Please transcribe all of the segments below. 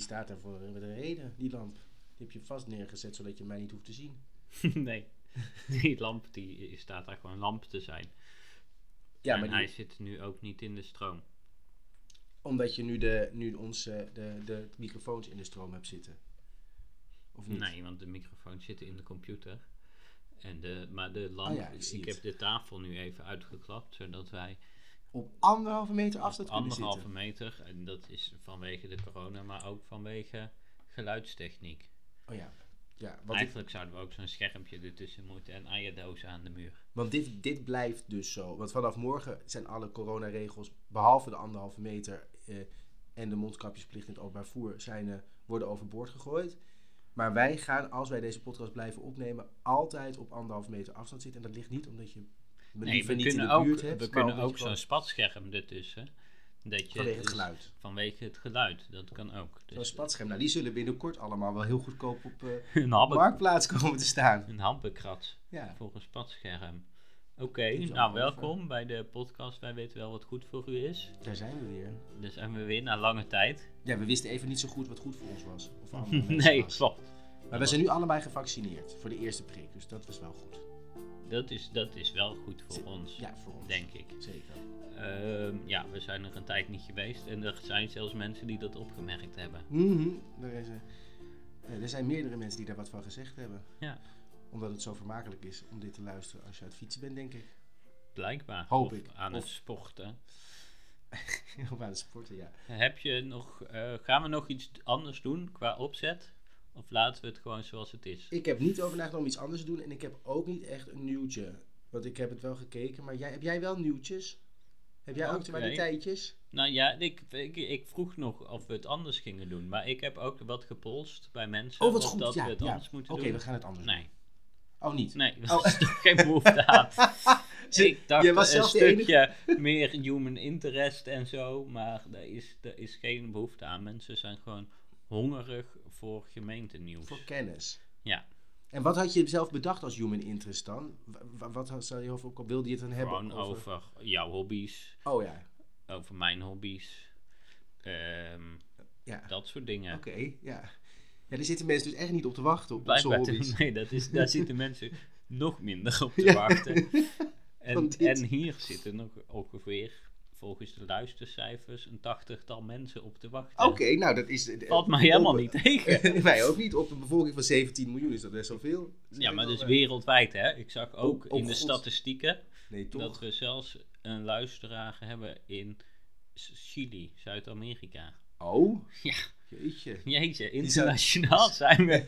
die staat daar voor met een reden, die lamp. Die heb je vast neergezet zodat je mij niet hoeft te zien. nee, die lamp die staat daar gewoon lamp te zijn. Ja, en maar hij die, zit nu ook niet in de stroom. omdat je nu, de, nu onze, de, de microfoons in de stroom hebt zitten. Of niet? Nee, want de microfoon zit in de computer. En de, maar de lamp, Oh ja, ik ik heb de tafel nu even uitgeklapt, zodat wij Op anderhalve meter afstand op kunnen anderhalve zitten. meter, en dat is vanwege de corona, maar ook vanwege geluidstechniek. Oh ja. Ja, want, ik- Eigenlijk zouden we ook zo'n schermpje ertussen moeten en eierdozen aan de muur. want dit, dit blijft dus zo. Want vanaf morgen zijn alle coronaregels, behalve de anderhalve meter eh, en de mondkapjesplicht in het openbaar voer, zijn, eh, worden overboord gegooid. Maar wij gaan, als wij deze podcast blijven opnemen, altijd op anderhalve meter afstand zitten. En dat ligt niet omdat je Nee, we kunnen de ook, buurt hebt. we kunnen ook zo'n spatscherm ertussen. Dat je Vanwege het dus- geluid. Vanwege het geluid, dat kan ook. Zo'n Dus spatscherm. Nou, die zullen binnenkort allemaal wel heel goedkoop op eh een, hambe, marktplaats komen te staan. een hampenkrat Ja. voor een spatscherm. Oké, nou welkom bij de podcast Wij weten wel wat goed voor u is. Daar zijn we weer. Daar zijn we weer na lange tijd. Ja, we wisten even niet zo goed wat goed voor ons was. Of nee, klopt. Maar we zijn nu allebei gevaccineerd voor de eerste prik, dus dat was wel goed. Dat is, dat is wel goed voor ons, Ja, voor ons. denk ik. Zeker. Ehm, ja, we zijn er een tijd niet geweest en er zijn zelfs mensen die dat opgemerkt hebben. Mhm. er, is, eh, er zijn meerdere mensen die daar wat van gezegd hebben. Ja. Omdat het zo vermakelijk is om dit te luisteren als je uit fietsen bent, denk ik. Blijkbaar. Hoop of ik. aan Of- het sporten. of aan het sporten, ja. Heb je nog, eh, gaan we nog iets anders doen qua opzet? Of laten we het gewoon zoals het is? Ik heb niet over nagedacht om iets anders te doen en ik heb ook niet echt een nieuwtje. Want ik heb het wel gekeken, maar jij, heb jij wel nieuwtjes? Heb jij Oké. actualiteitjes? Nou ja, ik, ik, ik vroeg nog of we het anders gingen doen. Maar ik heb ook wat gepolst bij mensen. Oh, wat of goed. dat ja, we het ja. anders moeten Oké, doen. we gaan het anders doen. Nee, Oh, niet? nee, Oh. geen behoefte aan. ik dacht Jij was een stukje meer human interest en zo. Maar daar is, daar is geen behoefte aan. Mensen zijn gewoon hongerig voor gemeentenieuws. Voor kennis. Ja. En wat had je zelf bedacht als human interest dan? Wat zou je over, wilde je het dan hebben? Gewoon over jouw hobby's. Oh ja, over mijn hobby's. Ehm, ja. dat soort dingen. Oké, ja. Ja, daar zitten mensen dus echt niet op te wachten op onze hobby's. nee, dat is, daar zitten mensen nog minder op te Ja. wachten. En, en hier zitten nog ongeveer, volgens de luistercijfers, een tachtigtal mensen op te wachten. Oké, nou dat is... eh, Valt mij helemaal op- niet tegen. Wij ook niet. Op een bevolking van 17 miljoen is dat best wel veel. Ja, maar dat is eh, wereldwijd, hè. Ik zag ook Oh, oh in de God. statistieken Nee, toch? dat we zelfs een luisteraar hebben in Chili, Zuid-Amerika. Oh? Ja. Jeetje. Jeetje, internationaal zijn we.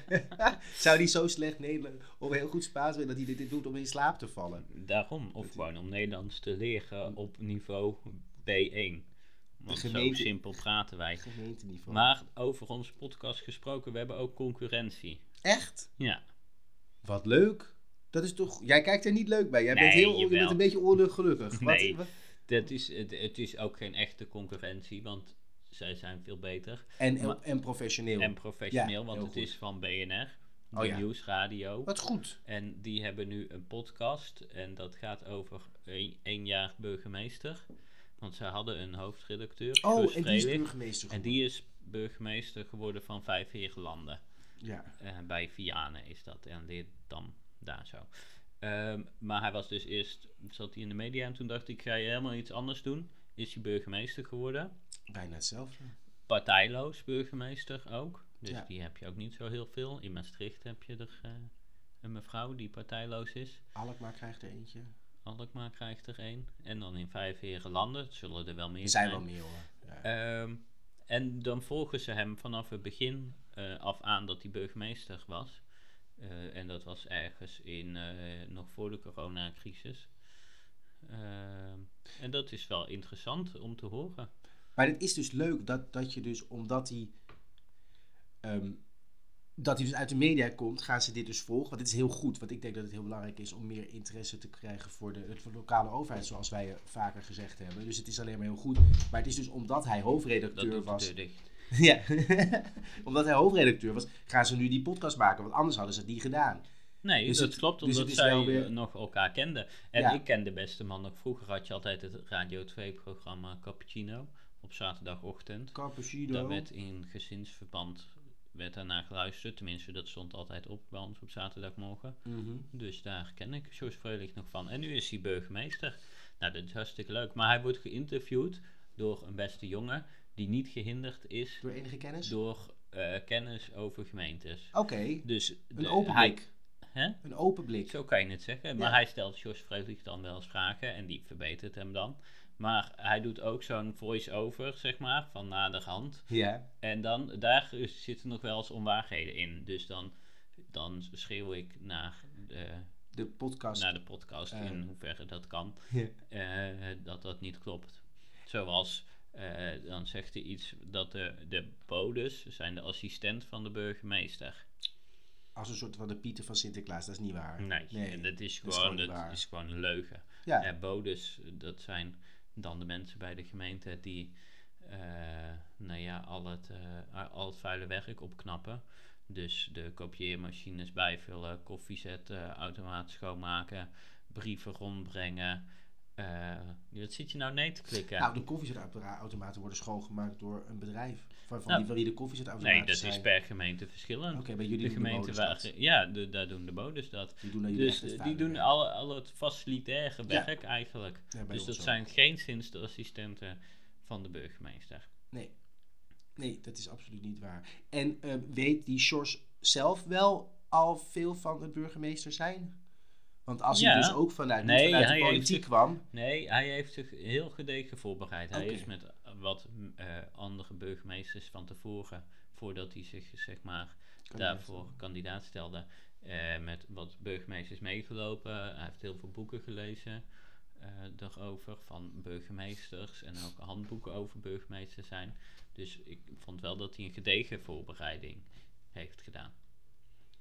Zou die zo slecht Nederland of heel goed Spaans willen dat hij dit doet om in slaap te vallen? Daarom, of gewoon om Nederlands te leren op niveau B1. Want gemeente- zo simpel praten wij. Gemeenteniveau. Maar over onze podcast gesproken, we hebben ook concurrentie. Echt? Ja, Wat leuk. Dat is toch... Jij kijkt er niet leuk bij. Jij bent, heel, je bent een beetje ongelukkig. Wat- Nee. wat- dat is, het, het is ook geen echte concurrentie, want zij zijn veel beter. En, Maar- en professioneel. En professioneel, Ja, want het goed. is van BNR, de Oh ja. nieuwsradio. Wat goed. En die hebben nu een podcast en dat gaat over een, één jaar burgemeester. Want zij hadden een hoofdredacteur, Oh, Guus en die is burgemeester En geworden. die is burgemeester geworden van vijf heerlanden. Ja. Eh, bij Vianen is dat. En Leerdam, daar zo. Ehm, maar hij was dus eerst, zat hij in de media en toen dacht ik, ga je helemaal iets anders doen? Is hij burgemeester geworden. Bijna hetzelfde. Partijloos burgemeester ook. Dus Ja. die heb je ook niet zo heel veel. In Maastricht heb je er eh, een mevrouw die partijloos is. Alkmaar krijgt er eentje. Alkmaar krijgt er één. En dan in vijf herenlanden. Het zullen er wel meer Er zijn zijn. wel meer hoor. Ja. Ehm, en dan volgen ze hem vanaf het begin eh, af aan dat hij burgemeester was. Eh, en dat was ergens in, nog voor de coronacrisis. Ehm, en dat is wel interessant om te horen. Maar het is dus leuk dat, dat je dus, omdat hij, ehm, dat hij dus uit de media komt, gaan ze dit dus volgen. Want dit is heel goed, want ik denk dat het heel belangrijk is om meer interesse te krijgen voor de, voor de lokale overheid, zoals wij vaker gezegd hebben. Dus het is alleen maar heel goed. Maar het is dus omdat hij hoofdredacteur was. Ja, omdat hij hoofdredacteur was, gaan ze nu die podcast maken, want anders hadden ze het niet gedaan. Nee, Dus dat het- klopt, dus omdat zij weer- eh, nog elkaar kenden. En Ja. ik ken de beste man nog. Vroeger had je altijd het Radio 2-programma Cappuccino. op zaterdagochtend. Cappuccino. Daar werd in gezinsverband werd daarna geluisterd. Tenminste, dat stond altijd op bij ons op zaterdagmorgen. Mhm. Dus daar ken ik George Freulich nog van. En nu is hij burgemeester. Nou, dat is hartstikke leuk. Maar hij wordt geïnterviewd door een beste jongen die niet gehinderd is Door enige kennis? door eh, kennis over gemeentes. Oké, Dus een open hij. Hè? Een open blik. Zo kan je het zeggen. Maar Ja. hij stelt George Freulich dan wel eens vragen en die verbetert hem dan. Maar hij doet ook zo'n voice-over, zeg maar, van naderhand. Ja. En dan, daar zitten nog wel eens onwaarheden in. Dus dan, dan schreeuw ik naar de, De podcast. naar de podcast Eh. in hoeverre dat kan. Eh, dat dat niet klopt. Zoals, eh, dan zegt hij iets dat de, de bodes zijn de assistent van de burgemeester. Als een soort van de Pieter van Sinterklaas, dat is niet waar. Nee, Nee, en dat is dat is gewoon, dat is gewoon een leugen. Ja. Eh, bodes, dat zijn dan de mensen bij de gemeente die eh, nou ja, al, het, eh, al het vuile werk opknappen. Dus de kopieermachines bijvullen, koffiezetten, automaat schoonmaken, brieven rondbrengen. Eh, wat zit je nou nee te klikken? Nou, de koffiezetautomaten worden schoongemaakt door een bedrijf. Van, van, Nou, die, wie de koffiezetautomaten nee, dat zijn. is per gemeente verschillend. Oké, bij jullie de de gemeente bodes waar, ja, de, daar doen de bodes dat. Die doen Dus eh, die doen al, al het facilitaire Ja. werk eigenlijk. Ja, Dus dat zijn geen sinds de assistenten van de burgemeester. Nee. Nee, dat is absoluut niet waar. En eh, weet die Sjors zelf wel al veel van het burgemeester zijn? Want als Ja. hij dus ook vanuit, Nee, de politiek zich- kwam... Nee, hij heeft zich heel gedegen voorbereid. Hij is met eh, wat eh, andere burgemeesters van tevoren, voordat hij zich zeg maar daarvoor kandidaat stelde, eh, met wat burgemeesters meegelopen. Hij heeft heel veel boeken gelezen daarover van burgemeesters en ook handboeken over burgemeesters zijn. Dus ik vond wel dat hij een gedegen voorbereiding heeft gedaan.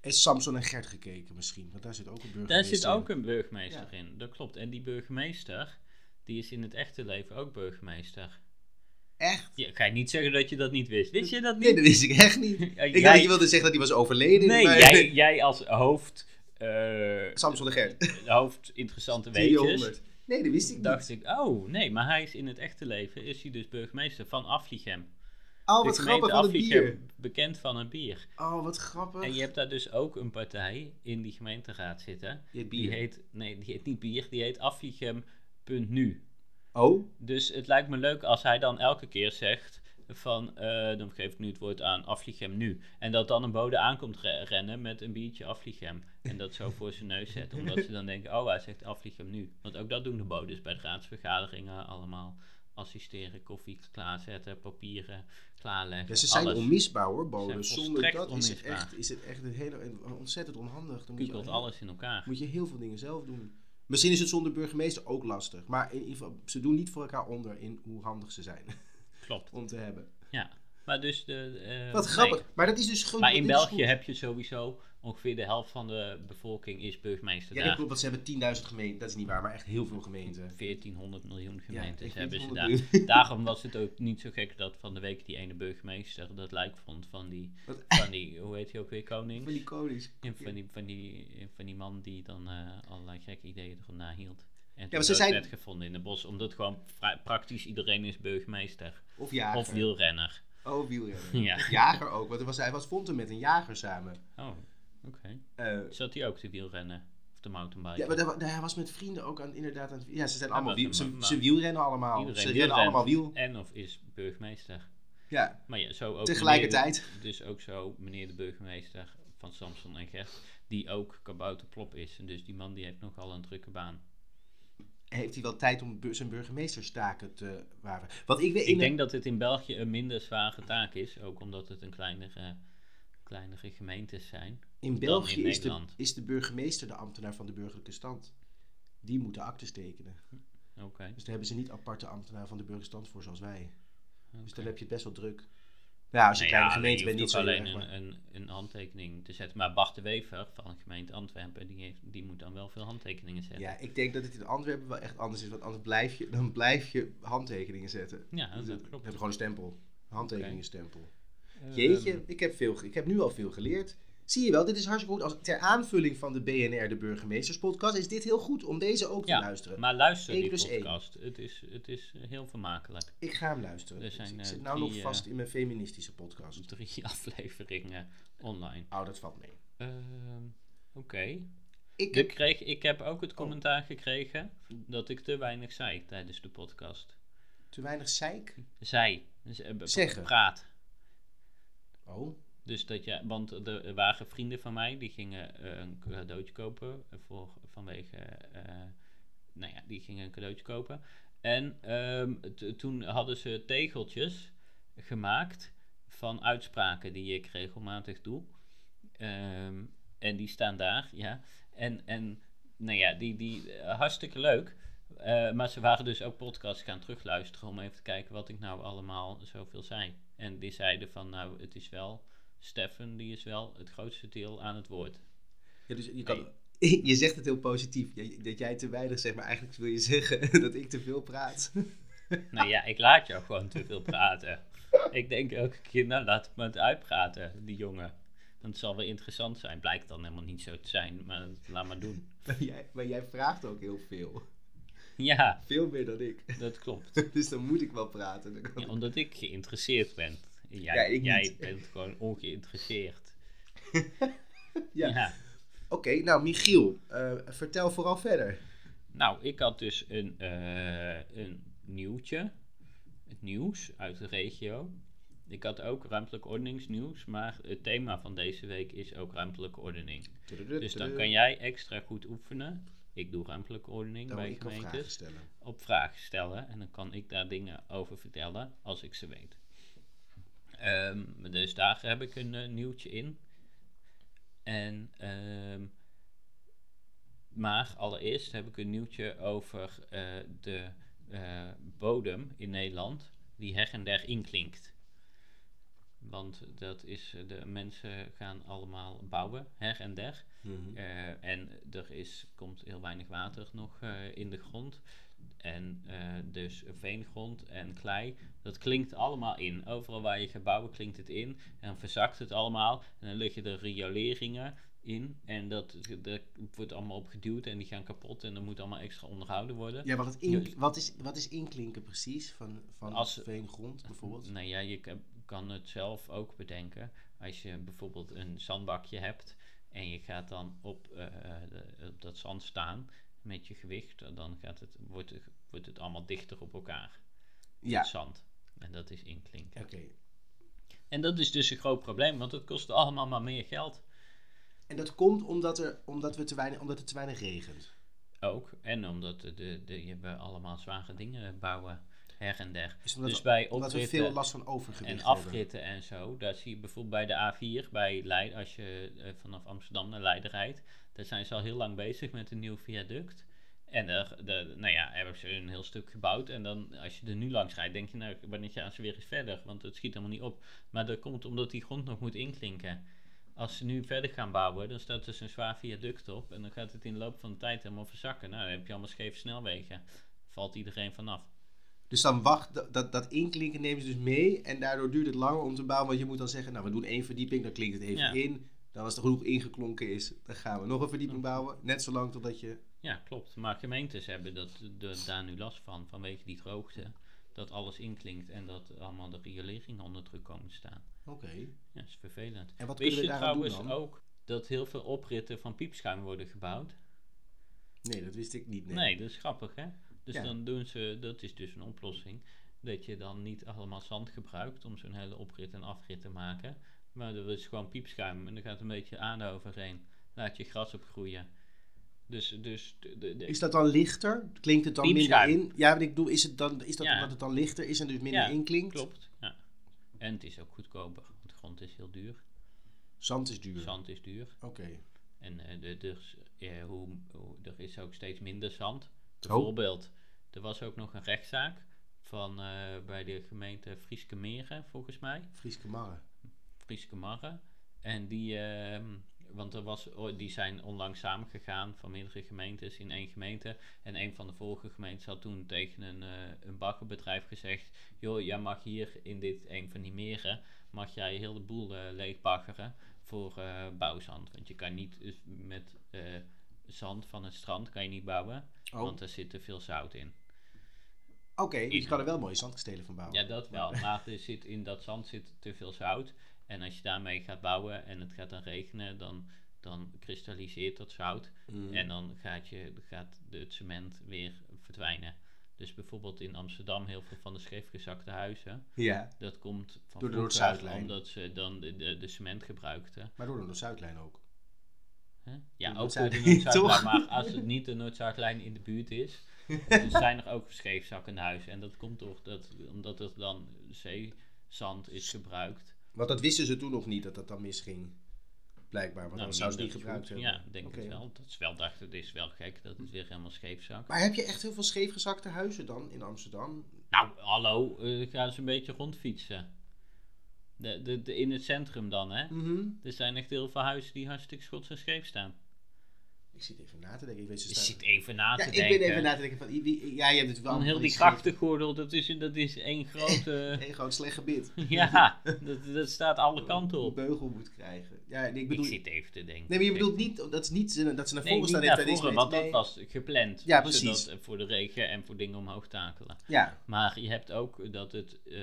Is Samson en Gert gekeken misschien? Want daar zit ook een Daar burgemeester zit ook een burgemeester Ja. in, dat klopt. En die burgemeester, die is in het echte leven ook burgemeester. Echt? Ja, ga je niet zeggen dat je dat niet wist. Wist je dat niet? Nee, dat wist ik echt niet. Ik jij- dacht dat je wilde zeggen dat hij was overleden. Nee, maar- jij, jij als hoofd, eh, Samson en Gert. hoofd interessante weetjes, 100. Nee, dat wist ik dacht niet. ik, oh nee, maar hij is in het echte leven, is hij dus burgemeester van Aflichem. Oh, wat grappig, van het bier. Bekend van het bier. Oh, wat grappig. En je hebt daar dus ook een partij in die gemeenteraad zitten. Die heet, nee, die heet niet bier, die heet Aflichem.nu. Oh? Dus het lijkt me leuk als hij dan elke keer zegt van, eh, dan geef ik nu het woord aan Aflichem nu. En dat dan een bode aankomt re- rennen met een biertje Aflichem. En dat zo voor zijn neus zet. Omdat ze dan denken, oh hij zegt Aflichem nu. Want ook dat doen de bodes bij de raadsvergaderingen allemaal. Assisteren, koffie klaarzetten, papieren klaarleggen. Ja, ze zijn alles. onmisbaar hoor, boden. zijn Zonder dat is het, echt, is het echt een hele, een- ontzettend onhandig. Dan moet je, Kukelt alles in elkaar. moet je heel veel dingen zelf doen. Misschien is het zonder burgemeester ook lastig. Maar in ieder geval, ze doen niet voor elkaar onder in hoe handig ze zijn Klopt. om te hebben. Ja. Maar dus de... eh, Wat nee. grappig. Maar dat is dus gewoon... Maar in België heb je sowieso ongeveer de helft van de bevolking is burgemeester Ja, dat klopt, want ze hebben 10.000 gemeenten. Dat is niet waar, maar echt heel veel gemeenten. 1400 miljoen Ja, gemeentes ik hebben ze 100 daar. miljoen. Daarom was het ook niet zo gek dat van de week die ene burgemeester dat lijk vond van die, Wat? van die hoe heet hij ook weer, koning? Van die konings. Ja, van, die, van, die, van die man die dan eh, allerlei gekke ideeën erop nahield. En toen maar ze zijn- werd gevonden in het bos, omdat gewoon praktisch iedereen is burgemeester. Of jager. Of wielrenner. Oh, wielrenner. Ja. Jager ook, want was, hij was vond hem met een jager samen. Oh, oké. Eh, Zat hij ook te wielrennen? Of te mountainbiken? ja, maar daar- daar- hij was met vrienden ook aan, inderdaad aan het... Ja, ze zijn allemaal wiel, ze, wielrennen allemaal. Ze rennen wielrent. allemaal wiel. En of is burgemeester. Ja, Maar ja, zo ook Tegelijkertijd. meneer dus ook zo meneer de burgemeester van Samson en Gert, die ook kabouterplop is. En dus die man die heeft nogal een drukke baan. Heeft hij wel tijd om zijn burgemeesterstaken te waren. Want ik weet... Ik de- denk dat het in België een minder zware taak is, ook omdat het een kleinere, kleinere gemeentes zijn. in België in is, de, is de burgemeester de ambtenaar van de burgerlijke stand. Die moet de aktes tekenen. Oké. Dus daar hebben ze niet aparte ambtenaar van de burgerstand voor zoals wij. Dus dan heb je het best wel druk. Ja, als je Nee, een kleine ja, gemeente je bent, niet zo alleen erg, een, een, een handtekening te zetten. Maar Bart de Wever van de gemeente Antwerpen, die, heeft, die moet dan wel veel handtekeningen zetten. Ja, ik denk dat het in Antwerpen wel echt anders is. Want anders blijf je, dan blijf je handtekeningen zetten. Ja, Dus dat klopt. heb je gewoon een stempel. Een handtekeningenstempel. Ehm, Jeetje, ik heb, veel, ik heb nu al veel geleerd. Zie je wel, dit is hartstikke goed. Als, ter aanvulling van de BNR, de Burgemeesterspodcast, is dit heel goed om deze ook te Ja, luisteren. Maar luister die plus podcast. Het is, het is heel vermakelijk. Ik ga hem luisteren. Er zijn, ik eh, zit nou drie, nog eh, vast in mijn feministische podcast. Drie afleveringen online. Oh, dat valt mee. Ehm, Oké. Ik Ik, heb, kreeg, ik heb ook Oh. het commentaar gekregen dat ik te weinig zei tijdens de podcast. te weinig zeik. Zij. Dus, eh, Zeggen. Praat. Oh, Dus dat ja, want er waren vrienden van mij die gingen eh, een cadeautje kopen voor, vanwege, eh, nou ja, die gingen een cadeautje kopen. En ehm, toen hadden ze tegeltjes gemaakt van uitspraken die ik regelmatig doe. Ehm, en die staan daar, ja. En, en nou ja, die, die eh, hartstikke leuk. Maar ze waren dus ook podcasts gaan terugluisteren om even te kijken wat ik nou allemaal zoveel zei. En die zeiden van, nou, het is wel, Steffen, die is wel het grootste deel aan het woord. ja, dus je, kan, je zegt het heel positief. Je- Dat jij te weinig zegt, maar eigenlijk wil je zeggen dat ik te veel praat. nou ja, ik laat jou gewoon te veel praten. Ik denk elke keer, nou, laat me het uitpraten, die jongen. Dat zal wel interessant zijn. Blijkt dan helemaal niet zo te zijn, maar laat maar doen. Maar jij, maar jij vraagt ook heel veel. Ja, Veel meer dan ik. dat klopt. Dus dan moet ik wel praten. Ja, omdat ik geïnteresseerd ben. Jij, Ja, ik jij niet. bent gewoon ongeïnteresseerd. Ja. ja. Oké, nou Michiel, eh, vertel vooral verder. Nou, ik had dus een, eh, een nieuwtje. Het nieuws uit de regio. Ik had ook ruimtelijk ordeningsnieuws, maar het thema van deze week is ook ruimtelijke ordening. Dus dan kan jij extra goed oefenen. Ik doe ruimtelijke ordening Dan wil bij vragen gemeentes. stellen. Op vragen stellen en dan kan ik daar dingen over vertellen als ik ze weet. Ehm, dus daar heb ik een eh, nieuwtje in. En, ehm, maar allereerst heb ik een nieuwtje over eh, de eh, bodem in Nederland die her en der inklinkt. Want dat is, de mensen gaan allemaal bouwen, her en der. Mhm. En er is, komt heel weinig water nog in de grond. En eh, dus veengrond en klei, dat klinkt allemaal in. Overal waar je gaat bouwen klinkt het in. En dan verzakt het allemaal. En dan liggen er rioleringen in. En dat, dat wordt allemaal opgeduwd en die gaan kapot. En dat moet allemaal extra onderhouden worden. Ja, wat, het ink- wat, is, wat is inklinken precies van, van Als- veengrond bijvoorbeeld? Nou ja, je kan- het zelf ook bedenken. Als je bijvoorbeeld een zandbakje hebt en je gaat dan op, eh, de- op dat zand staan met je gewicht, dan gaat het, wordt, het, wordt het allemaal dichter op elkaar. Ja, Het zand. En dat is inklinken. oké. En dat is dus een groot probleem, want het kost allemaal maar meer geld. En dat komt omdat, er, omdat, we te weinig, omdat het te weinig regent. Ook. En omdat de, de, we allemaal zware dingen bouwen her en der. Omdat, dus bij omdat we veel last van overgewicht En hebben. afritten en zo, daar zie je bijvoorbeeld bij de A4, bij Leiden, als je eh, vanaf Amsterdam naar Leiden rijdt, daar zijn ze al heel lang bezig met een nieuw viaduct. En er, de, nou ja, hebben ze een heel stuk gebouwd. En dan, als je er nu langs rijdt, denk je, nou, wanneer gaan ze weer eens verder? Want het schiet helemaal niet op. Maar dat komt omdat die grond nog moet inklinken. Als ze nu verder gaan bouwen, dan staat er zo'n zwaar viaduct op. En dan gaat het in de loop van de tijd helemaal verzakken. Nou, dan heb je allemaal scheve snelwegen. Valt iedereen vanaf. Dus dan wacht, dat, dat, dat inklinken nemen ze dus mee. En daardoor duurt het langer om te bouwen. Want je moet dan zeggen, nou we doen één verdieping, dan klinkt het even Ja. in. Dan als er genoeg ingeklonken is, dan gaan we nog een verdieping bouwen. Net zolang totdat je... Ja, klopt. Maar gemeentes hebben dat, de, daar nu last van, vanwege die droogte. Dat alles inklinkt en dat allemaal de rioleringen onder druk komen te staan. Oké. Ja, dat is vervelend. En wat Wist kunnen we je daaraan doen trouwens dan? ook dat heel veel opritten van piepschuim worden gebouwd? Nee, dat wist ik niet. Nee. Nee, dat is grappig hè? Dus Ja. dan doen ze, dat is dus een oplossing, dat je dan niet allemaal zand gebruikt om zo'n hele oprit en afrit te maken. Maar dat is gewoon piepschuim en er gaat een beetje aan overheen. Laat je gras opgroeien. Dus, dus de, Is dat dan lichter? Klinkt het dan minder in? Ja, maar ik bedoel, is, het dan, is dat Ja. omdat het dan lichter is en dus minder Ja, inklinkt? Klopt, ja. En het is ook goedkoper, want de grond is heel duur. Zand is duur. Zand is duur. Oké. En eh, de, dus, hoe, hoe, er is ook steeds minder zand. Oh. Bijvoorbeeld, er was ook nog een rechtszaak van, eh, bij de gemeente Frieske Meren, volgens mij. Frieske Marre. Frieske Marre. En die, ehm, want er was, die zijn onlangs samengegaan van meerdere gemeentes in één gemeente. En een van de vorige gemeentes had toen tegen een, eh een baggerbedrijf gezegd: Joh, jij mag hier in dit een van die meren, mag jij heel de boel eh leegbaggeren voor eh, bouwzand. Want je kan niet dus met zand van het strand kan je niet bouwen, Oh, want er zit te veel zout in. oké. dus je kan er wel mooie zandkastelen van bouwen. Ja, dat wel. Maar er zit in dat zand zit te veel zout. En als je daarmee gaat bouwen en het gaat dan regenen, dan, dan kristalliseert dat zout. Mm. En dan gaat, je, gaat de- het cement weer verdwijnen. Dus bijvoorbeeld in Amsterdam heel veel van de scheefgezakte huizen. Ja, Dat komt van Door de Noord-Zuidlijn. omdat ze dan de, de, de cement gebruikten. maar door de Noord-Zuidlijn ook. Ja, ook door de Noord-Zuidlijn? Maar als het niet de Noord-Zuidlijn in de buurt is, zijn er ook scheefzakkende huizen. En dat komt toch dat, omdat er dan zeezand is gebruikt. Want dat wisten ze toen nog niet, dat dat dan misging. Blijkbaar, want Nou, anders zouden ze niet gebruikt goed. hebben. Ja, ik denk het wel. Dat is wel, dacht, het is wel gek dat het weer helemaal scheef zakt. Maar heb je echt heel veel scheefgezakte huizen dan in Amsterdam? Nou, hallo, eh ga eens een beetje rondfietsen. De, de, de, in het centrum dan, hè? Mhm. Er zijn echt heel veel huizen die hartstikke schots en scheef staan. Ik zit even na te denken. Ik weet ze Je zit even na Ja, te ik denken. ben even na te denken van... wie- ja, je hebt het wel... Van heel die grachtengordel, dat is, dat is één grote... Een groot slecht gebit. ja, dat, dat staat alle kanten Een op. beugel moet krijgen. Ja, nee, ik bedoel... ik zit even te denken. Nee, maar je bedoelt niet... Dat is niet ze- dat ze naar Nee, voren niet staan... naar niks voren, want dat nee. was gepland. Ja, precies. Voor de regen en voor dingen omhoog takelen. Ja, Maar je hebt ook dat het... eh,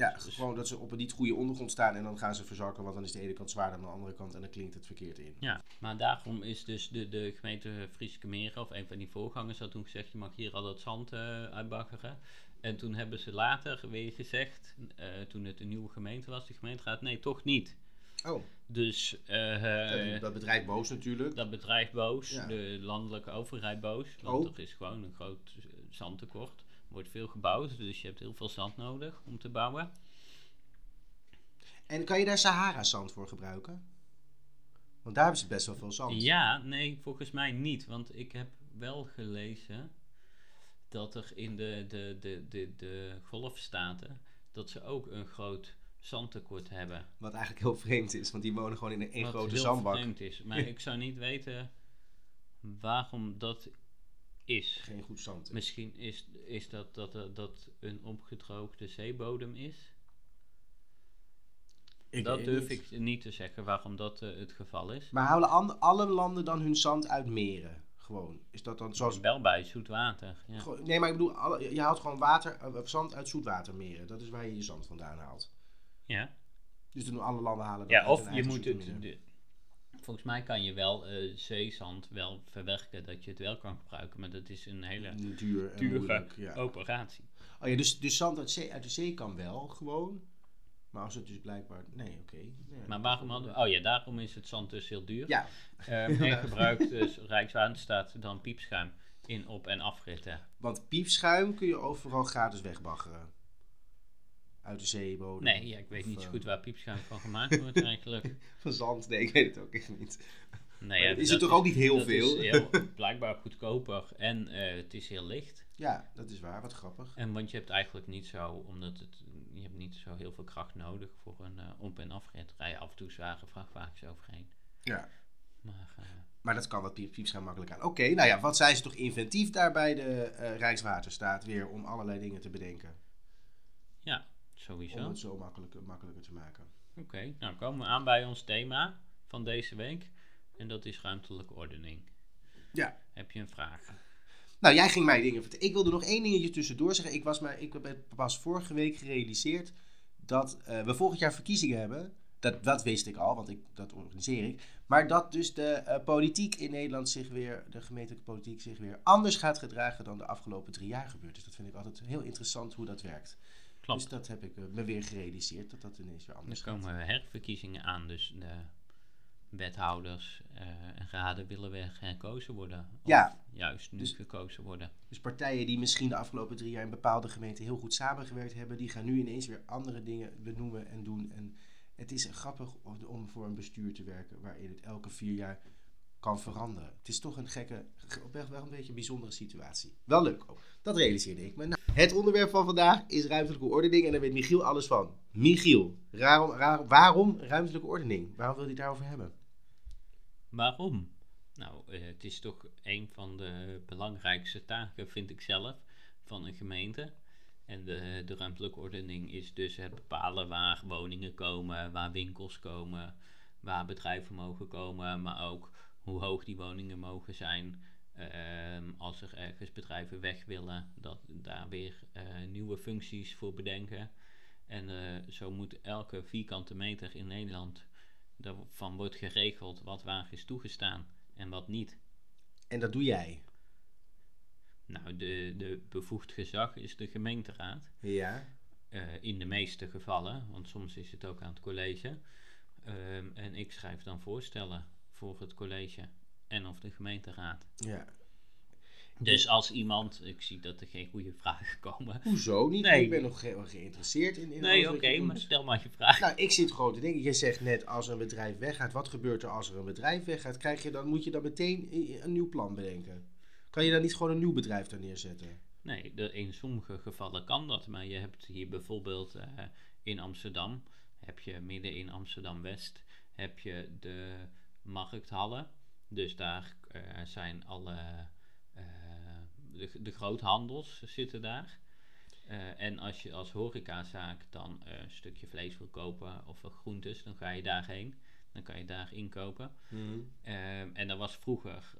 ja, gewoon dat ze op een niet goede ondergrond staan... en dan gaan ze verzakken, want dan is de ene kant zwaarder dan de andere kant... en dan klinkt het verkeerd in. Ja, maar daarom is dus de, de gemeente Frieske Meren, of een van die voorgangers, had toen gezegd: je mag hier al dat zand uitbaggeren. En toen hebben ze later weer gezegd, eh, toen het een nieuwe gemeente was, de gemeenteraad: nee, toch niet. Oh, Dus eh, dat, dat bedrijf boos natuurlijk. dat bedrijf boos, Ja. de landelijke overheid boos, want Oh. er is gewoon een groot zandtekort. Wordt veel gebouwd, dus je hebt heel veel zand nodig om te bouwen. En kan je daar Sahara-zand voor gebruiken? Want daar hebben ze best wel veel zand. Ja, nee, volgens mij niet. Want ik heb wel gelezen dat er in de, de, de, de, de golfstaten dat ze ook een groot zandtekort hebben. Wat eigenlijk heel vreemd is, want die wonen gewoon in een één wat grote heel zandbak. vreemd is. Maar ik zou niet weten waarom dat is. Geen goed zand. Misschien is, is dat, dat er- dat een opgedroogde zeebodem is. Ik dat durf niet. ik niet te zeggen waarom dat eh, het geval is. Maar houden an- alle landen dan hun zand uit meren? Gewoon. Is dat dan zoals... Wel bij zoet water. Ja. Gewoon- Nee, maar ik bedoel, alle- je haalt gewoon water, eh, zand uit zoetwatermeren. Dat is waar je je zand vandaan haalt. ja. Dus dan doen alle landen halen dat Ja, uit of je moet het. de- volgens mij kan je wel eh, zeezand wel verwerken dat je het wel kan gebruiken, maar dat is een hele Duur en dure moeilijk. Ja. operatie. Oh ja, dus, dus zand uit, zee, uit de zee kan wel gewoon. Maar als het dus blijkbaar... Nee, oké. Maar waarom hadden we. Oh ja, daarom is het zand dus heel duur. Ja, Ehm, en gebruikt dus Rijkswaterstaat dan piepschuim in op- en afritten. want piepschuim kun je overal gratis wegbaggeren. Uit de zeebodem. Nee, ja, ik weet Of, niet zo eh, goed waar piepschuim van gemaakt wordt eigenlijk. Van zand? Nee, ik weet het ook echt niet. Nee, ja, is dat het toch ook niet heel dat veel? is heel, blijkbaar goedkoper en eh, het is heel licht. Ja, dat is waar. Wat grappig. En want je hebt eigenlijk niet zo, omdat het, je hebt niet zo heel veel kracht nodig voor een eh, op- en afrit. Rij af en toe zware vrachtwagens overheen. Ja. Maar eh, Maar dat kan wat piep, piepschuim makkelijk aan. Oké, nou ja, wat zijn ze toch inventief daar bij de eh, Rijkswaterstaat weer om allerlei dingen te bedenken. ja, Om sowieso. het zo makkelijker, makkelijker te maken. Oké, nou komen we aan bij ons thema van deze week. En dat is ruimtelijke ordening. Ja. Heb je een vraag? Nou, jij ging mij dingen vertellen. Ik wilde nog één dingetje tussendoor zeggen. Ik, was maar, ik heb pas vorige week gerealiseerd dat eh, we volgend jaar verkiezingen hebben. Dat, dat wist ik al, want ik, dat organiseer ik. Maar dat dus de eh, politiek in Nederland zich weer, de gemeentelijke politiek zich weer anders gaat gedragen dan de afgelopen drie jaar gebeurd is. Dat vind ik altijd heel interessant hoe dat werkt. Klopt. Dus dat heb ik eh, me weer gerealiseerd, dat dat ineens weer Er anders gaat. komen herverkiezingen aan, dus de wethouders eh, en raden willen weer herkozen worden. Of Ja. juist nu Dus- gekozen worden. Dus partijen die misschien de afgelopen drie jaar in bepaalde gemeenten heel goed samengewerkt hebben, die gaan nu ineens weer andere dingen benoemen en doen. En het is grappig om- voor een bestuur te werken waarin het elke vier jaar kan veranderen. Het is toch een gekke, ge- wel wel een beetje een bijzondere situatie. Wel leuk ook. Dat realiseerde ik me. Nou, het onderwerp van vandaag is ruimtelijke ordening en daar weet Michiel alles van. Michiel, waarom, ruimtelijke ordening? Waarom wil je daarover hebben? Waarom? Nou, eh, het is toch een van de belangrijkste taken, vind ik zelf, van een gemeente. En de ruimtelijke ordening is dus het bepalen waar woningen komen, waar winkels komen, waar bedrijven mogen komen, maar ook hoe hoog die woningen mogen zijn. Ehm, als er ergens bedrijven weg willen, dat daar weer eh, nieuwe functies voor bedenken. En eh, zo moet elke vierkante meter in Nederland daarvan wordt geregeld wat waar is toegestaan en wat niet. En dat doe jij? Nou, de, de bevoegd gezag is de gemeenteraad. Ja. Eh, in de meeste gevallen, want soms is het ook aan het college. Ehm, en ik schrijf dan voorstellen voor het college en of de gemeenteraad. Ja. Dus als iemand, ik zie dat er geen goede vragen komen. Hoezo niet? Nee. Ik ben nog ge- geïnteresseerd in, in Nee, oké, maar stel maar je vraag. Nou, ik zit gewoon te denken. Je zegt net, als een bedrijf weggaat, wat gebeurt er als er een bedrijf weggaat? Krijg je dan, moet je dan meteen een nieuw plan bedenken? Kan je dan niet gewoon een nieuw bedrijf daar neerzetten? Nee, de, in sommige gevallen kan dat, maar je hebt hier bijvoorbeeld eh, in Amsterdam, heb je midden in Amsterdam-West, heb je de markthallen. Dus daar eh, zijn alle, eh, de, de groothandels zitten daar. Eh, en als je als horecazaak dan een stukje vlees wil kopen of wat groentes, dan ga je daarheen. Dan kan je daar inkopen. Ehm, en dat was vroeger,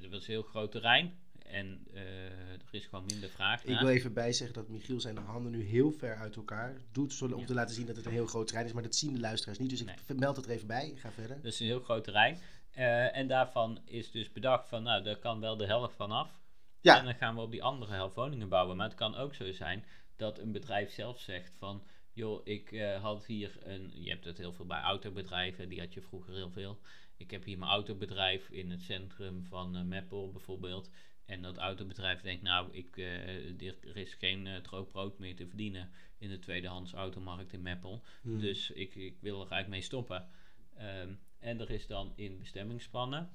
dat was een heel groot terrein. En er is gewoon minder vraag Ik naar. wil even bijzeggen dat Michiel zijn handen nu heel ver uit elkaar doet. Om Ja. te laten zien dat het een heel groot terrein is. Maar dat zien de luisteraars niet. Dus ik Nee. meld het er even bij. Ga verder. Dat is een heel groot terrein. Eh, en daarvan is dus bedacht van, nou, daar kan wel de helft van af. Ja. En dan gaan we op die andere helft woningen bouwen. Maar het kan ook zo zijn dat een bedrijf zelf zegt van, joh, ik eh, had hier een, je hebt het heel veel bij autobedrijven, die had je vroeger heel veel. Ik heb hier mijn autobedrijf in het centrum van eh Meppel bijvoorbeeld. En dat autobedrijf denkt, nou, ik, eh, er is geen droog brood meer te verdienen in de tweedehands automarkt in Meppel. Hmm. Dus ik, ik wil er eigenlijk mee stoppen. Ehm, en er is dan in bestemmingsplannen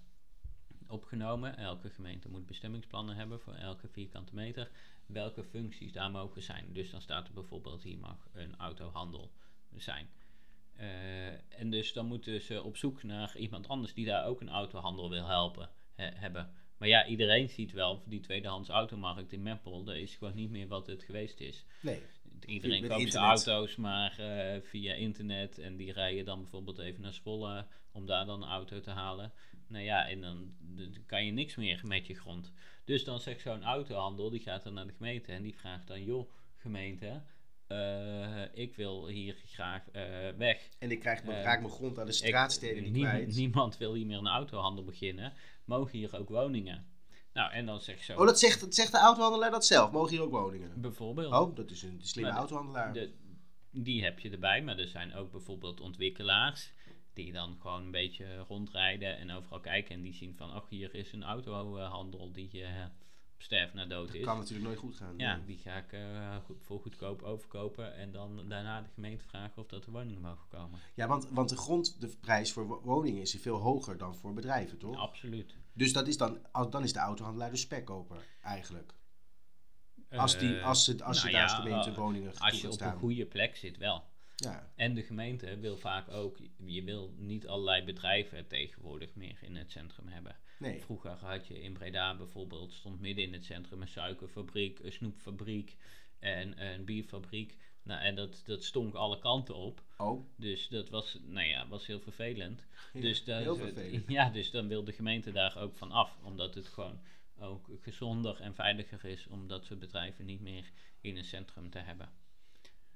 opgenomen. Elke gemeente moet bestemmingsplannen hebben voor elke vierkante meter. Welke functies daar mogen zijn. Dus dan staat er bijvoorbeeld hier mag een autohandel zijn. Eh, en dus dan moeten ze op zoek naar iemand anders die daar ook een autohandel wil helpen he- hebben. Maar ja, iedereen ziet wel, die tweedehands automarkt in Meppel, dat is gewoon niet meer wat het geweest is. Nee. Iedereen koopt zijn auto's maar eh, via internet en die rijden dan bijvoorbeeld even naar Zwolle om daar dan een auto te halen. Nou ja, en dan, dan kan je niks meer met je grond. Dus dan zegt zo'n autohandel, die gaat dan naar de gemeente en die vraagt dan, joh, gemeente, eh, ik wil hier graag eh, weg. En ik krijg, Eh, raak mijn grond aan de straatsteden niet nie- kwijt. Niemand wil hier meer een autohandel beginnen. Mogen hier ook woningen? Nou, en dan zegt zo, Oh, dat zegt, dat zegt de autohandelaar dat zelf. Mogen hier ook woningen? bijvoorbeeld... Oh, dat is een slimme Maar autohandelaar. De, die heb je erbij, maar er zijn ook bijvoorbeeld ontwikkelaars die dan gewoon een beetje rondrijden en overal kijken en die zien van, ach, hier is een autohandel die eh, op sterf naar dood dat is. kan natuurlijk nooit goed gaan. Ja, Nee. die ga ik eh, goed, voor goedkoop overkopen en dan daarna de gemeente vragen of dat er woningen mogen komen. Ja, want, want de grond, de prijs voor wo- woningen is veel hoger dan voor bedrijven, toch? Absoluut. Dus dat is dan, als- dan is de autohandelaar de spekkoper, eigenlijk. Als, die, Eh, als ze, als ze nou daar ja, gemeente woningen Als je op staan. een goede plek zit wel. Ja. En de gemeente wil vaak ook, je wil niet allerlei bedrijven tegenwoordig meer in het centrum hebben. Nee. Vroeger had je in Breda bijvoorbeeld, stond midden in het centrum een suikerfabriek, een snoepfabriek en een bierfabriek. Nou, en dat, dat stonk alle kanten op. Oh, Dus dat was, nou ja, was heel vervelend. Dus, daar- heel vervelend. Ja, dus dan wil de gemeente daar ook van af. Omdat het gewoon ook gezonder en veiliger is om dat soort bedrijven niet meer in een centrum te hebben.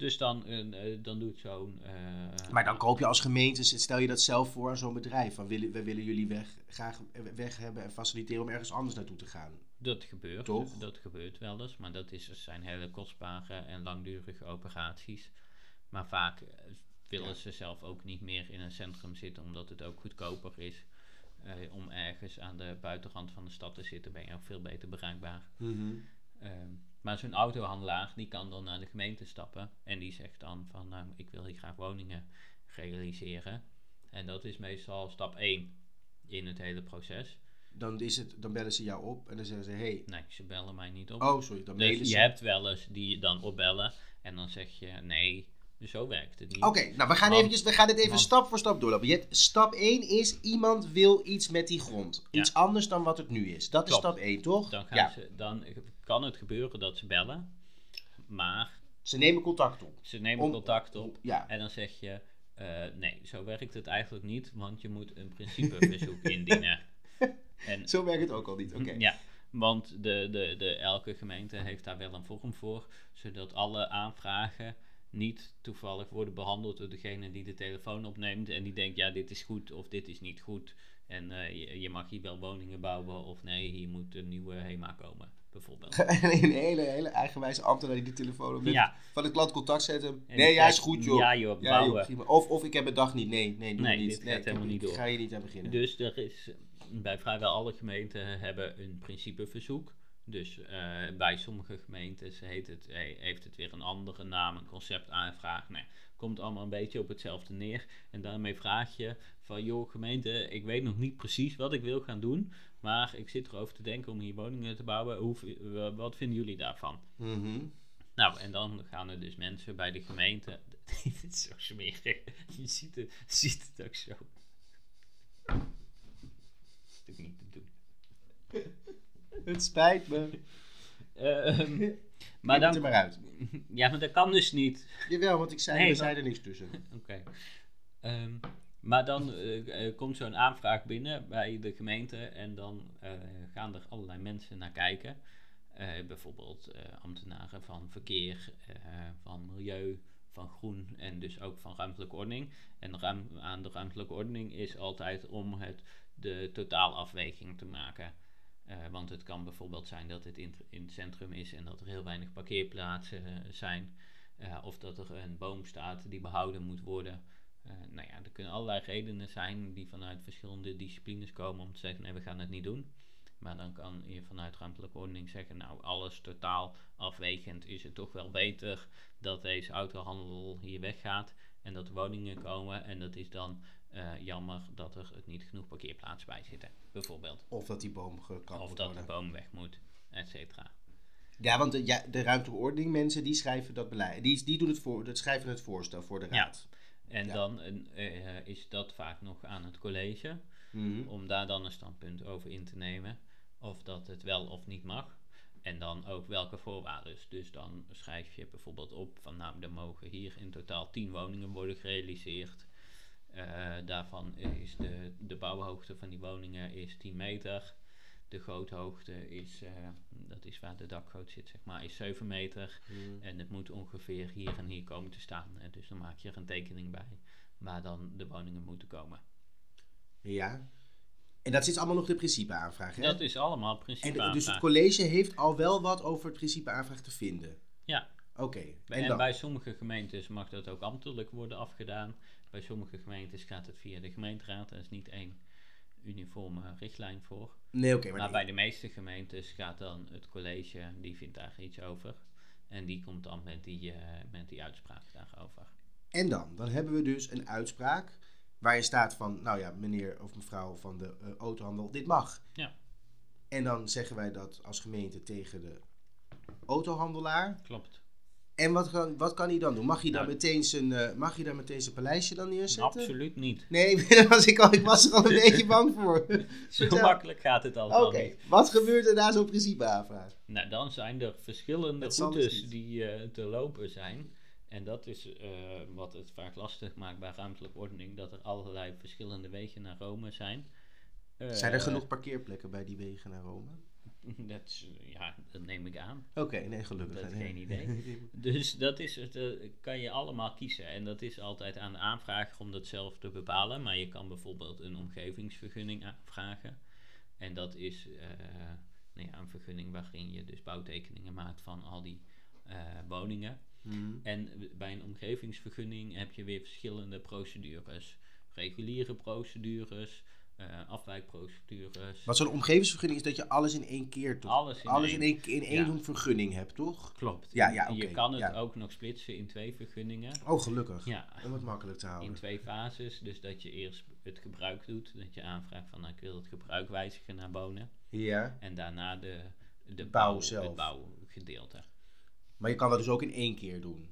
Dus dan, eh, dan doet zo'n... eh, Maar dan koop je als gemeente, stel je dat zelf voor aan zo'n bedrijf. Van willen, we willen jullie weg, graag weg hebben en faciliteren om ergens anders naartoe te gaan. Dat gebeurt. Toch? Dat gebeurt wel eens. Maar dat is, zijn hele kostbare en langdurige operaties. Maar vaak eh, willen Ja. ze zelf ook niet meer in een centrum zitten, omdat het ook goedkoper is. om ergens aan de buitenrand van de stad te zitten, ben je ook veel beter bereikbaar. Ehm, maar zo'n autohandelaar, die kan dan naar de gemeente stappen. En die zegt dan van, nou, ik wil hier graag woningen realiseren. En dat is meestal stap 1 in het hele proces. Dan, is het, dan bellen ze jou op en dan zeggen ze: hey. Nee, ze bellen mij niet op. Oh, sorry, dan mailen Dus ze. je hebt wel eens die je dan opbellen en dan zeg je nee, zo werkt het niet. Oké, nou we gaan, Want- eventjes, we gaan dit even want- stap voor stap doorlopen. Je hebt, stap 1 is iemand wil iets met die grond. Ja. Iets anders dan wat het nu is. Dat is stap 1, toch? Dan, gaan ja. ze, dan kan het gebeuren dat ze bellen, maar Ze nemen contact op. ze nemen Om- contact op Ja. en dan zeg je, Eh, nee, zo werkt het eigenlijk niet, want je moet een principeverzoek indienen. En, Zo werkt het ook al niet. Oké. Ja, want de, de, de, elke gemeente heeft daar wel een vorm voor, zodat alle aanvragen niet toevallig worden behandeld door degene die de telefoon opneemt en die denkt, ja, dit is goed of dit is niet goed. En eh, je, je mag hier wel woningen bouwen of nee, hier moet een nieuwe HEMA komen, bijvoorbeeld. een hele, hele eigenwijze ambtenaar die de telefoon op Ja. van het klant contact zet hem. En Nee, ja, is goed joh. Ja joh, Ja, bouwen. joh. Of, of ik heb een dag niet. Nee, nee, doe Nee, niet. dit nee, gaat helemaal niet door. ga je niet aan beginnen. Dus er is bij vrijwel alle gemeenten hebben een principeverzoek. Dus eh, bij sommige gemeentes heet het, he- heeft het weer een andere naam, een conceptaanvraag. Nee, komt allemaal een beetje op hetzelfde neer. En daarmee vraag je van, joh gemeente, ik weet nog niet precies wat ik wil gaan doen. Maar ik zit erover te denken om hier woningen te bouwen. Hoe, wat vinden jullie daarvan? Mhm. Nou, en dan gaan er dus mensen bij de gemeente. Dit is zo smerig. Je ziet het, ziet het ook zo. Dat is niet te doen. Het spijt me. Ehm, Maar maar dan... er maar uit. Ja, maar dat kan dus niet. Jawel, want ik zei, Nee, er zei er niks tussen. Oké. Ehm, maar dan eh, eh, komt zo'n aanvraag binnen bij de gemeente en dan eh, gaan er allerlei mensen naar kijken. Bijvoorbeeld ambtenaren van verkeer, van milieu, van groen en dus ook van ruimtelijke ordening. En ruim, aan de ruimtelijke ordening is altijd om het, de totaalafweging te maken. Eh, want het kan bijvoorbeeld zijn dat het in, het centrum is en dat er heel weinig parkeerplaatsen eh, zijn. Eh, of dat er een boom staat die behouden moet worden. Nou ja, er kunnen allerlei redenen zijn die vanuit verschillende disciplines komen om te zeggen: nee, we gaan het niet doen. Maar dan kan je vanuit ruimtelijke ordening zeggen: nou, alles totaal afwegend is het toch wel beter dat deze autohandel hier weggaat en dat woningen komen. En dat is dan eh, jammer dat er niet genoeg parkeerplaatsen bij zitten, bijvoorbeeld. Of dat die boom gekapt Of moet dat de worden. boom weg moet, et cetera. Ja, want de, ja, de ruimtelijke ordening mensen, die schrijven dat beleid. Die, die doen het voor, dat schrijven het voorstel voor de Ja. raad. En Ja. dan eh, eh, is dat vaak nog aan het college. Mhm. om daar dan een standpunt over in te nemen. Of dat het wel of niet mag. En dan ook welke voorwaarden. Dus dan schrijf je bijvoorbeeld op van nou, er mogen hier in totaal 10 woningen worden gerealiseerd. Eh, daarvan is de, de bouwhoogte van die woningen is 10 meter. De goothoogte is, eh, dat is waar de dakgoot zit, zeg maar, is 7 meter. Mhm. En het moet ongeveer hier en hier komen te staan. En dus dan maak je er een tekening bij waar dan de woningen moeten komen. Ja. En dat zit allemaal nog de principeaanvraag, hè? Dat is allemaal en principe de- dus het college heeft al wel wat over het principeaanvraag te vinden. Ja. Oké. En, En bij sommige gemeentes mag dat ook ambtelijk worden afgedaan. Bij sommige gemeentes gaat het via de gemeenteraad. Er is niet één uniforme richtlijn voor. Nee, oké. maar Maar bij de meeste gemeentes gaat dan het college, die vindt daar iets over. En die komt dan met die, eh, met die uitspraak daarover. En dan? Dan hebben we dus een uitspraak waarin staat van, nou ja, meneer of mevrouw van de eh, autohandel, dit mag. Ja. En dan zeggen wij dat als gemeente tegen de autohandelaar. Klopt. En wat kan, wat kan hij dan doen? Mag hij dan Nou. meteen zijn, eh, mag hij dan meteen zijn paleisje dan neerzetten? Absoluut niet. Nee, daar was ik, al, ik was er al een beetje bang voor. Zo Vertel. makkelijk gaat het allemaal Oké, niet. wat gebeurt er na zo'n principeaanvraag? Nou, dan zijn er verschillende dus routes die eh, te lopen zijn. En dat is eh, wat het vaak lastig maakt bij ruimtelijke ordening, dat er allerlei verschillende wegen naar Rome zijn. Zijn er genoeg parkeerplekken bij die wegen naar Rome? Dat, is, eh, ja, dat neem ik aan. Oké, nee, gelukkig. Dat is geen idee. Dus dat is het, eh, kan je allemaal kiezen. En dat is altijd aan de aanvrager om dat zelf te bepalen. Maar je kan bijvoorbeeld een omgevingsvergunning aanvragen. En dat is eh, nou ja, een vergunning waarin je dus bouwtekeningen maakt van al die woningen. Mhm. En bij een omgevingsvergunning heb je weer verschillende procedures. Reguliere procedures, eh, afwijkprocedures. Wat zo'n omgevingsvergunning is dat je alles in één keer toch? Alles in alles één. in één, in één Ja. vergunning hebt, toch? Klopt. Ja, ja, Je kan het ja. ook nog splitsen in twee vergunningen. Oh, gelukkig. Ja, Om het makkelijk te houden. in twee fases. Dus dat je eerst het gebruik doet. Dat je aanvraagt van nou, ik wil het gebruik wijzigen naar wonen. Ja. En daarna de, de Bouw bouw, zelf. het bouwgedeelte. Maar je kan dat dus ook in één keer doen.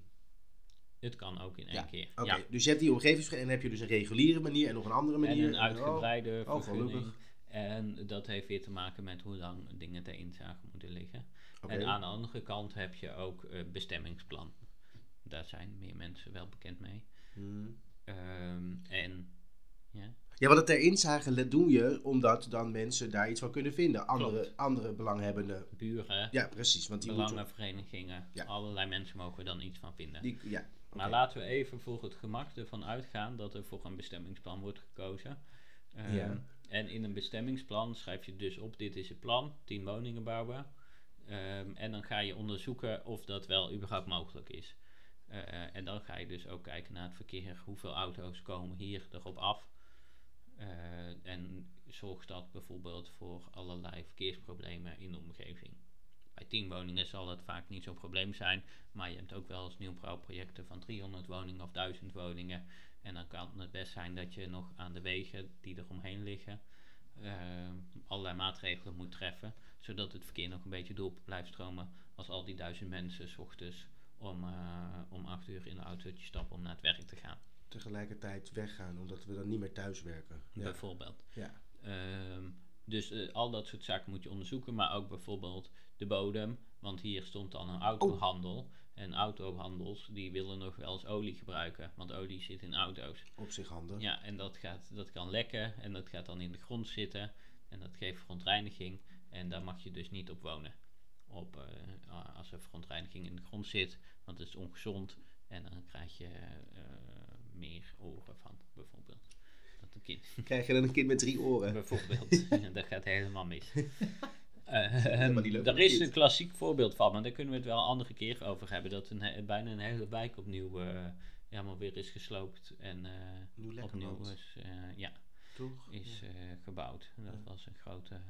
Het kan ook in één Ja, keer. Oké, Ja. dus je hebt die omgevingsvergunning en heb je dus een reguliere manier en nog een andere En manier. een uitgebreide Oh, vergunning. gelukkig. En dat heeft weer te maken met hoe lang dingen ter inzage moeten liggen. En aan de andere kant heb je ook eh, bestemmingsplan. Daar zijn meer mensen wel bekend mee. Hmm. Ehm, en ja, Ja, want het ter inzage doe je omdat dan mensen daar iets van kunnen vinden. Andere, Klopt. andere belanghebbenden. buren, Ja, precies. Want die belangenverenigingen, Ja. allerlei mensen mogen er dan iets van vinden. Die, ja. Maar laten we even voor het gemak ervan uitgaan dat er voor een bestemmingsplan wordt gekozen. Ehm, Ja. En in een bestemmingsplan schrijf je dus op, dit is het plan, 10 woningen bouwen. Ehm, en dan ga je onderzoeken of dat wel überhaupt mogelijk is. Eh, en dan ga je dus ook kijken naar het verkeer. Hoeveel auto's komen hier erop af? Eh, en zorgt dat bijvoorbeeld voor allerlei verkeersproblemen in de omgeving. Bij 10 woningen zal het vaak niet zo'n probleem zijn, maar je hebt ook wel eens nieuwbouwprojecten van 300 woningen of 1000 woningen. En dan kan het best zijn dat je nog aan de wegen die er omheen liggen eh, allerlei maatregelen moet treffen, zodat het verkeer nog een beetje door blijft stromen als al die duizend mensen 's ochtends om, eh, om 8 uur in de autootje stappen om naar het werk te gaan, Tegelijkertijd weggaan, omdat we dan niet meer thuis werken. Ja. bijvoorbeeld. ja. Ehm, dus eh, al dat soort zaken moet je onderzoeken, maar ook bijvoorbeeld de bodem, want hier stond dan een autohandel. En autohandels die willen nog wel eens olie gebruiken, want olie zit in auto's. Op zich handig. Ja, en dat, gaat, dat kan lekken en dat gaat dan in de grond zitten en dat geeft verontreiniging en daar mag je dus niet op wonen. Op, eh, als er verontreiniging in de grond zit, want het is ongezond en dan krijg je eh, meer oren van, bijvoorbeeld. Dat een kind, Krijg je dan een kind met drie oren? bijvoorbeeld, dat gaat helemaal mis. Eh, een is een klassiek voorbeeld van, maar daar kunnen we het wel een andere keer over hebben. Dat een, bijna een hele wijk opnieuw eh, helemaal weer is gesloopt en eh, opnieuw is, eh, ja, Toch? is eh, gebouwd. En dat Ja. was een grote,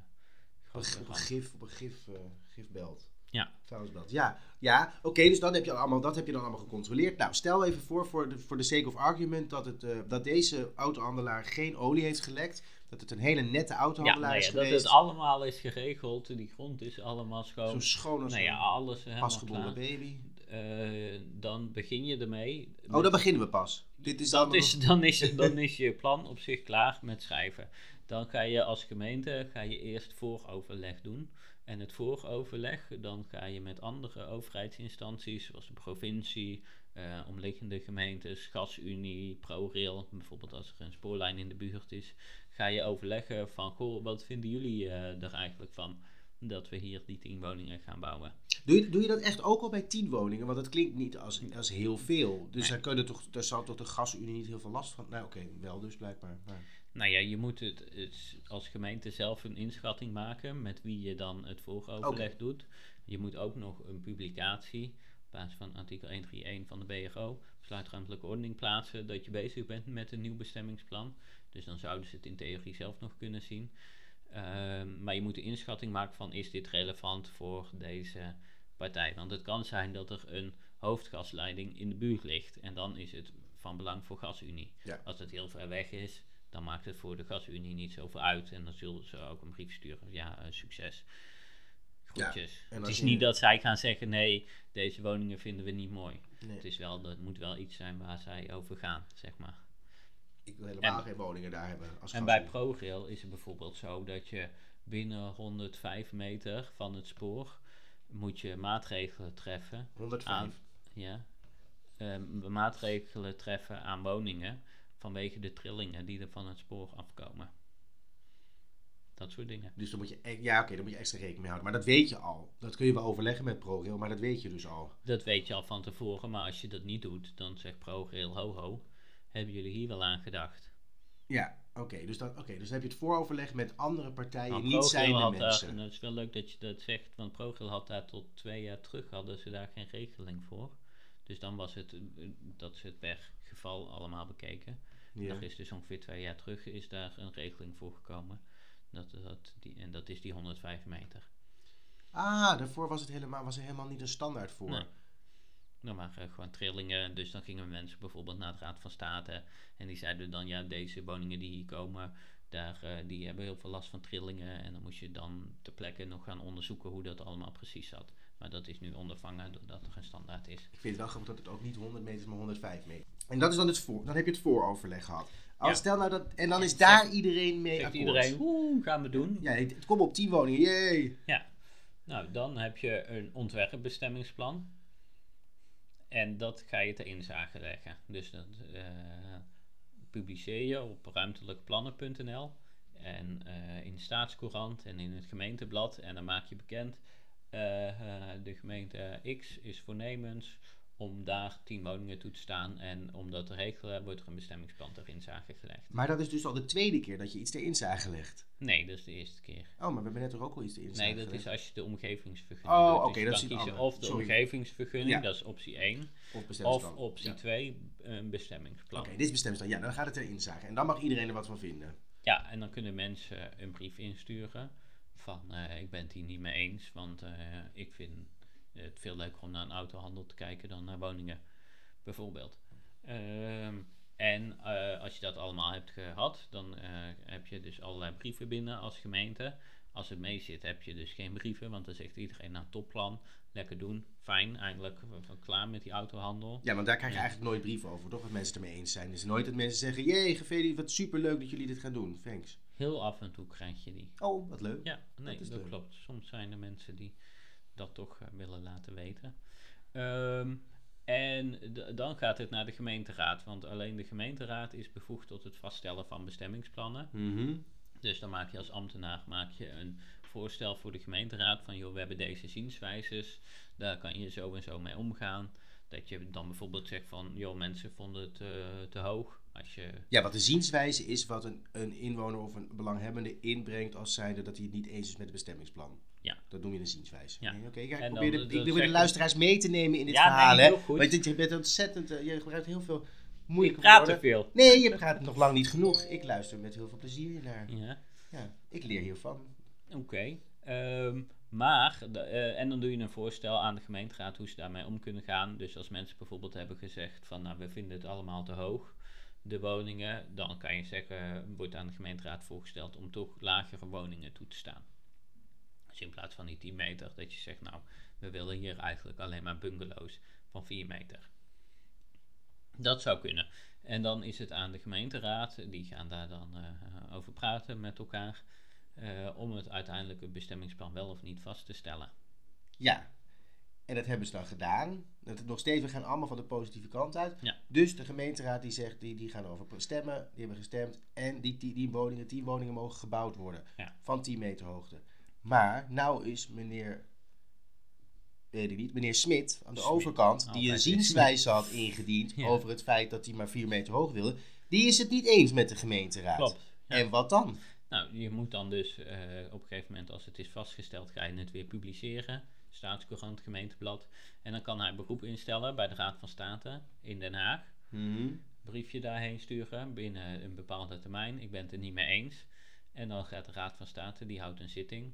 grote een, op een ramp. gif, op een gif, eh, gifbelt. Ja. Vuilnisbelt. Ja, ja oké, dus dan heb je allemaal, dat heb je dan allemaal gecontroleerd. Nou, stel even voor, voor de, voor de sake of argument, dat, het, eh, dat deze autohandelaar geen olie heeft gelekt. Dat het een hele nette Ja, autohandelaar nou is ja, dat geweest. het allemaal is geregeld. Die grond is allemaal schoon. Zo schoon als nou ja, alles pasgeboren baby. Eh, dan begin je ermee. Oh, dan beginnen we pas. Dit is dat is, dan, is, dan is je plan op zich klaar met schrijven. Dan ga je als gemeente ga je eerst vooroverleg doen. En het vooroverleg, dan ga je met andere overheidsinstanties, zoals de provincie, eh, omliggende gemeentes, Gasunie, ProRail, bijvoorbeeld als er een spoorlijn in de buurt is, ga je overleggen van, goh, wat vinden jullie eh, er eigenlijk van dat we hier die tien woningen gaan bouwen? Doe je, doe je dat echt ook al bij 10 woningen? Want dat klinkt niet als, als heel veel. Dus Nee. daar, kunnen toch, daar zal toch de gasunie niet heel veel last van? Nou, oké, wel dus blijkbaar. Maar, Nou ja, je moet het, het als gemeente zelf een inschatting maken met wie je dan het vooroverleg doet. Je moet ook nog een publicatie op basis van artikel 131 van de BRO, besluitruimtelijke ordening, plaatsen dat je bezig bent met een nieuw bestemmingsplan. Dus dan zouden ze het in theorie zelf nog kunnen zien. Ehm, maar je moet een inschatting maken van is dit relevant voor deze partij. Want het kan zijn dat er een hoofdgasleiding in de buurt ligt. En dan is het van belang voor GasUnie. Ja. Als het heel ver weg is, dan maakt het voor de GasUnie niet zoveel uit. En dan zullen ze ook een brief sturen. Ja, eh, succes. Groetjes. het is niet dat zij gaan zeggen, nee, deze woningen vinden we niet mooi. Nee, Het, is wel, dat moet wel iets zijn waar zij over gaan, zeg maar. ik wil helemaal en- geen woningen daar hebben. Als En bij. ProRail is het bijvoorbeeld zo dat je binnen 105 meter van het spoor moet je maatregelen treffen 105. aan, ja, ehm, maatregelen treffen aan woningen vanwege de trillingen die er van het spoor afkomen. Dat soort dingen. Dus dan moet je, e- ja, oké, dan moet je extra rekening mee houden. Maar dat weet je al. Dat kun je wel overleggen met ProRail, maar dat weet je dus al. Dat weet je al van tevoren, maar als je dat niet doet, dan zegt ProRail ho ho, hebben jullie hier wel aan gedacht? Ja, oké. dus, dan- oké, dus heb je het vooroverleg met andere partijen, Nou, niet had daar- mensen. en dat is wel leuk dat je dat zegt, want ProRail had daar tot twee jaar terug hadden ze daar geen regeling voor. Dus dan was het eh, dat ze het per geval allemaal bekeken. ja. Er is dus ongeveer twee jaar terug is daar een regeling voor gekomen. Dat, dat, die, en dat is die 105 meter. Ah, daarvoor was, het helemaal, was er helemaal niet een standaard voor. Nee. Nou, maar eh, gewoon trillingen. Dus dan gingen mensen bijvoorbeeld naar de Raad van State. En die zeiden dan, ja, deze woningen die hier komen, daar, eh, die hebben heel veel last van trillingen. En dan moest je dan ter plekke nog gaan onderzoeken hoe dat allemaal precies zat. Maar dat is nu ondervangen doordat er een standaard is. Ik vind het wel grappig dat het ook niet 100 meter is, maar 105 meter. En dat is dan het voor. Dan heb je het vooroverleg gehad. Als Ja. stel nou dat, en dan is Zegt- daar iedereen mee Zegt akkoord. iedereen, oeh, gaan we doen. Ja, het, het komt op 10 woningen, jee. Nou, dan heb je een ontwerpbestemmingsplan. En dat ga je ter inzage leggen. Dus dat, eh, publiceer je op ruimtelijkplannen.nl en eh, in de staatscourant en in het gemeenteblad. En dan maak je bekend, de gemeente X is voornemens om daar tien woningen toe te staan. En om dat te regelen wordt er een bestemmingsplan ter inzage gelegd. Maar dat is dus al de tweede keer dat je iets ter inzage legt. Nee, dat is de eerste keer. Oh, maar we hebben net toch ook al iets ter inzage Nee, dat gelegd? is als je de omgevingsvergunning Oh. Dus oké, je dat is kiezen andere. of de Sorry. omgevingsvergunning, Ja. dat is optie 1. Of Of optie Ja. 2, een bestemmingsplan. Oké, dit is bestemmingsplan. Ja, dan gaat het ter inzage. En dan mag iedereen er wat van vinden. Ja, en dan kunnen mensen een brief insturen van eh, ik ben het hier niet mee eens, want eh, ik vind het veel leuker om naar een autohandel te kijken dan naar woningen, bijvoorbeeld. Ehm, en eh, als je dat allemaal hebt gehad, dan heb je dus allerlei brieven binnen als gemeente. Als het mee zit, heb je dus geen brieven, want dan zegt iedereen nou topplan, lekker doen, fijn, eindelijk eh, klaar met die autohandel. Ja, want daar krijg je Ja. eigenlijk nooit brieven over, toch? Dat mensen het ermee eens zijn. Is nooit dat mensen zeggen, jee, gefeliciteerd, wat superleuk dat jullie dit gaan doen. Thanks. Heel af en toe krijg je die. Oh, wat leuk. Ja, nee, dat, klopt. Soms zijn er mensen die dat toch eh, willen laten weten. Ehm, en dan gaat het naar de gemeenteraad, want alleen de gemeenteraad is bevoegd tot het vaststellen van bestemmingsplannen. Mhm. Dus dan maak je als ambtenaar maak je een voorstel voor de gemeenteraad van joh, we hebben deze zienswijzes, daar kan je zo en zo mee omgaan. Dat je dan bijvoorbeeld zegt van joh, mensen vonden het eh, te hoog. Als je Ja, wat de zienswijze is wat een, een inwoner of een belanghebbende inbrengt als zijnde dat hij het niet eens is met het bestemmingsplanning. Ja. Dat noem je een zienswijze. Ja. Nee, Oké, ik probeer, dan- de, dan ik probeer de zeg- luisteraars mee te nemen in dit Ja, nee, verhaal. hè. heel goed. Want je bent ontzettend, eh, je gebruikt heel veel je moeilijke praat te woorden. veel. Nee, je praat nog lang niet genoeg. Ik luister met heel veel plezier naar. Ja. Ja, ik leer hiervan. Oké. ehm, maar, de- eh, en dan doe je een voorstel aan de gemeenteraad hoe ze daarmee om kunnen gaan. Dus als mensen bijvoorbeeld hebben gezegd van nou we vinden het allemaal te hoog, de woningen, dan kan je zeggen, wordt aan de gemeenteraad voorgesteld om toch lagere woningen toe te staan. Dus in plaats van die 10 meter, dat je zegt nou we willen hier eigenlijk alleen maar bungalows van 4 meter. Dat zou kunnen. En dan is het aan de gemeenteraad, die gaan daar dan eh, over praten met elkaar. eh, om het uiteindelijke bestemmingsplan wel of niet vast te stellen. Ja. En dat hebben ze dan gedaan. Dat nog steeds, we gaan allemaal van de positieve kant uit. Ja. Dus de gemeenteraad die zegt, die, die gaan over stemmen, die hebben gestemd. En die, die, die woningen, 10 woningen mogen gebouwd worden. Ja. Van 10 meter hoogte. Maar nou is meneer, weet ik niet, meneer Smit aan de Smit. overkant, die een zienswijze had ingediend Ja. over het feit dat hij maar 4 meter hoog wilde. Die is het niet eens met de gemeenteraad. Klopt. En wat dan? Nou, je moet dan dus eh, op een gegeven moment, als het is vastgesteld, ga je het weer publiceren. Staatscourant, gemeenteblad. En dan kan hij beroep instellen bij de Raad van State in Den Haag. Mhm. Briefje daarheen sturen binnen een bepaalde termijn. Ik ben het er niet mee eens. En dan gaat de Raad van State, die houdt een zitting.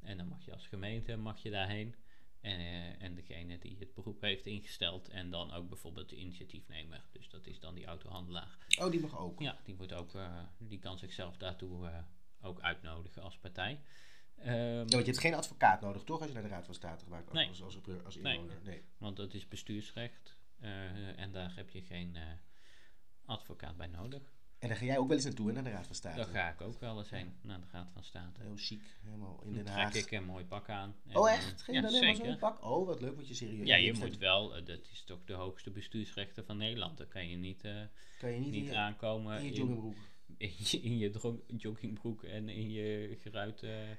En dan mag je als gemeente mag je daarheen. En, eh, en degene die het beroep heeft ingesteld. En dan ook bijvoorbeeld de initiatiefnemer. Dus dat is dan die autohandelaar. Oh, die mag ook. Ja, die, wordt ook, eh, die kan zichzelf daartoe eh, ook uitnodigen als partij. Ehm, Ja, want je hebt geen advocaat nodig, toch? Als je naar de Raad van State gaat Nee. als, als, als, als Nee. inwoner. Nee. Want dat is bestuursrecht. eh, en daar heb je geen eh, advocaat bij nodig. En daar ga jij ook wel eens naartoe, hè, naar de Raad van State. Daar ga ik ook wel eens heen, naar de Raad van State. Heel chic, helemaal in Dan Den trek Haag. ik een mooi pak aan. Oh eh, echt? Geen ja, dan helemaal zo'n pak? Oh, wat leuk, word je serieus. Ja, je moet wel, dat is toch de hoogste bestuursrechten van Nederland. Dan kan je niet, Kan je niet, niet in, je, aankomen in je in, joggingbroek. in je, in je joggingbroek en in je geruite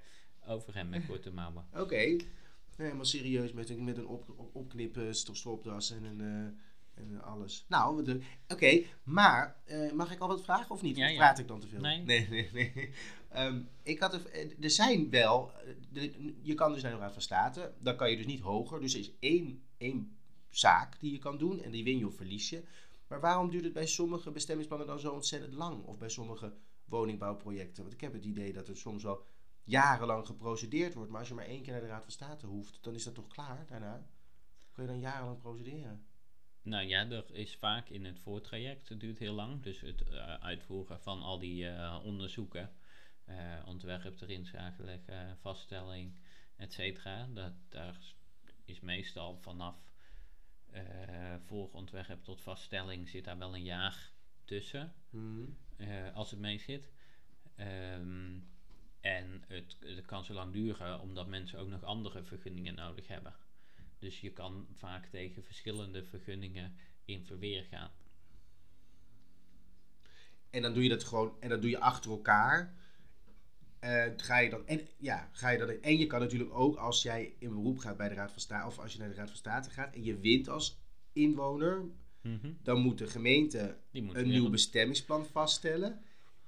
overhemd met korte mouwen. Oké. Nee, helemaal serieus met een, met een op, op, opknippen stropdas en een... eh, en alles. Nou, oké, maar eh, mag ik al wat vragen of niet? Ja, of ja. praat ik dan te veel? Nee. Nee, nee, nee. Ehm, ik had er, eh, er zijn wel, de- je kan dus naar de Raad van State, dan kan je dus niet hoger. Dus er is één, één zaak die je kan doen en die win je of verlies je. Maar waarom duurt het bij sommige bestemmingsplannen dan zo ontzettend lang? Of bij sommige woningbouwprojecten? Want ik heb het idee dat er soms wel jarenlang geprocedeerd wordt. Maar als je maar één keer naar de Raad van State hoeft, dan is dat toch klaar daarna? Kun je dan jarenlang procederen? Nou ja, er is vaak in het voortraject, het duurt heel lang. Dus het eh, uitvoeren van al die eh, onderzoeken, eh, ontwerp erin leggen, vaststelling, et cetera. Dat, daar is meestal vanaf eh voorontwerp tot vaststelling zit daar wel een jaar tussen. Eh, als het mee zit. Ehm, en het, het kan zo lang duren omdat mensen ook nog andere vergunningen nodig hebben. Dus je kan vaak tegen verschillende vergunningen in verweer gaan. En dan doe je dat gewoon, en dan doe je achter elkaar. Eh, ga je dan, en, ja, ga je dan, en je kan natuurlijk ook als jij in beroep gaat bij de Raad van State, of als je naar de Raad van State gaat en je wint als inwoner, Mhm. dan moet de gemeente moet een nieuw bestemmingsplan vaststellen.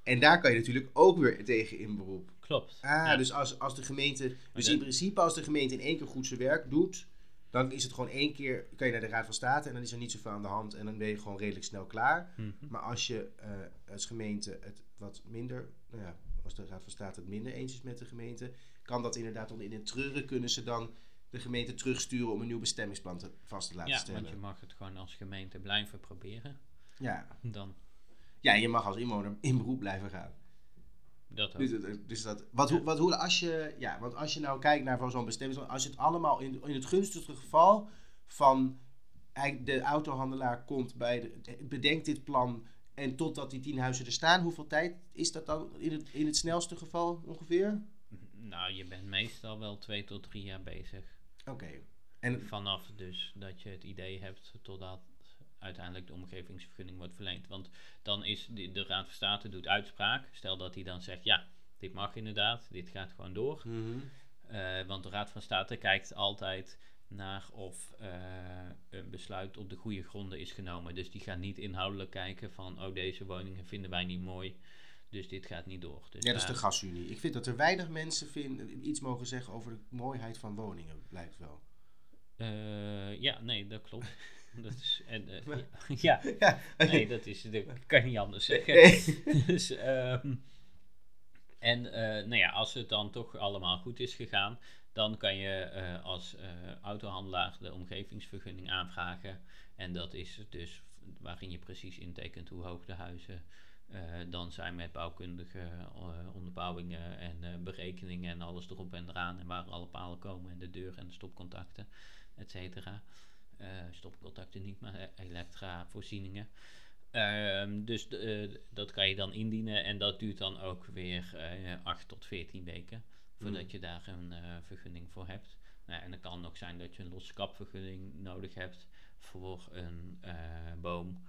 En daar kan je natuurlijk ook weer tegen in beroep. Klopt. Ah, ja. dus als, als de gemeente, dus in principe als de gemeente in één keer goed zijn werk doet, dan is het gewoon één keer, kan je naar de Raad van State en dan is er niet zoveel aan de hand en dan ben je gewoon redelijk snel klaar. Mhm. Maar als je eh, als gemeente het wat minder, nou ja, als de Raad van State het minder eens is met de gemeente, kan dat inderdaad dan in het treuren kunnen ze dan de gemeente terugsturen om een nieuw bestemmingsplan te, vast te laten Ja, stellen. want je mag het gewoon als gemeente blijven proberen. Ja. Dan ja, je mag als inwoner in beroep blijven gaan. Dat ook. Dus, dat- dus dat, wat, hoe- wat, hoe, als je, ja, want als je nou kijkt naar van zo'n bestemmingsplan, als je het allemaal in, in het gunstigste geval van de autohandelaar komt bij de, bedenkt dit plan en totdat die tien huizen er staan, hoeveel tijd is dat dan in het, in het snelste geval ongeveer? Nou, je bent meestal wel twee tot drie jaar bezig. Oké. En Vanaf dus dat je het idee hebt totdat uiteindelijk de omgevingsvergunning wordt verleend. Want dan is de, de Raad van State doet uitspraak. Stel dat hij dan zegt, ja, dit mag inderdaad, dit gaat gewoon door. Mhm. Eh, want de Raad van State kijkt altijd naar of eh, een besluit op de goede gronden is genomen. Dus die gaan niet inhoudelijk kijken van, oh deze woningen vinden wij niet mooi, dus dit gaat niet door. Dus ja, dat is de gasunie. Ik vind dat er weinig mensen vinden, iets mogen zeggen over de mooiheid van woningen, blijkt wel. Eh, ja, nee, dat klopt. Dat is, en, eh, ja, Ja, nee, dat, is, dat kan je niet anders zeggen. dus, ehm, en eh, nou ja, als het dan toch allemaal goed is gegaan, dan kan je eh, als autohandelaar de omgevingsvergunning aanvragen. En dat is dus waarin je precies intekent hoe hoog de huizen dan zijn met bouwkundige onderbouwingen en berekeningen en alles erop en eraan. En waar alle palen komen en de deur en de stopcontacten, et cetera. Eh, stopcontacten niet, maar elektra-voorzieningen. Ehm, dus eh, dat kan je dan indienen en dat duurt dan ook weer eh 8 tot 14 weken voordat Mm. je daar een vergunning voor hebt. Nou, en het kan ook zijn dat je een losse kapvergunning nodig hebt voor een boom,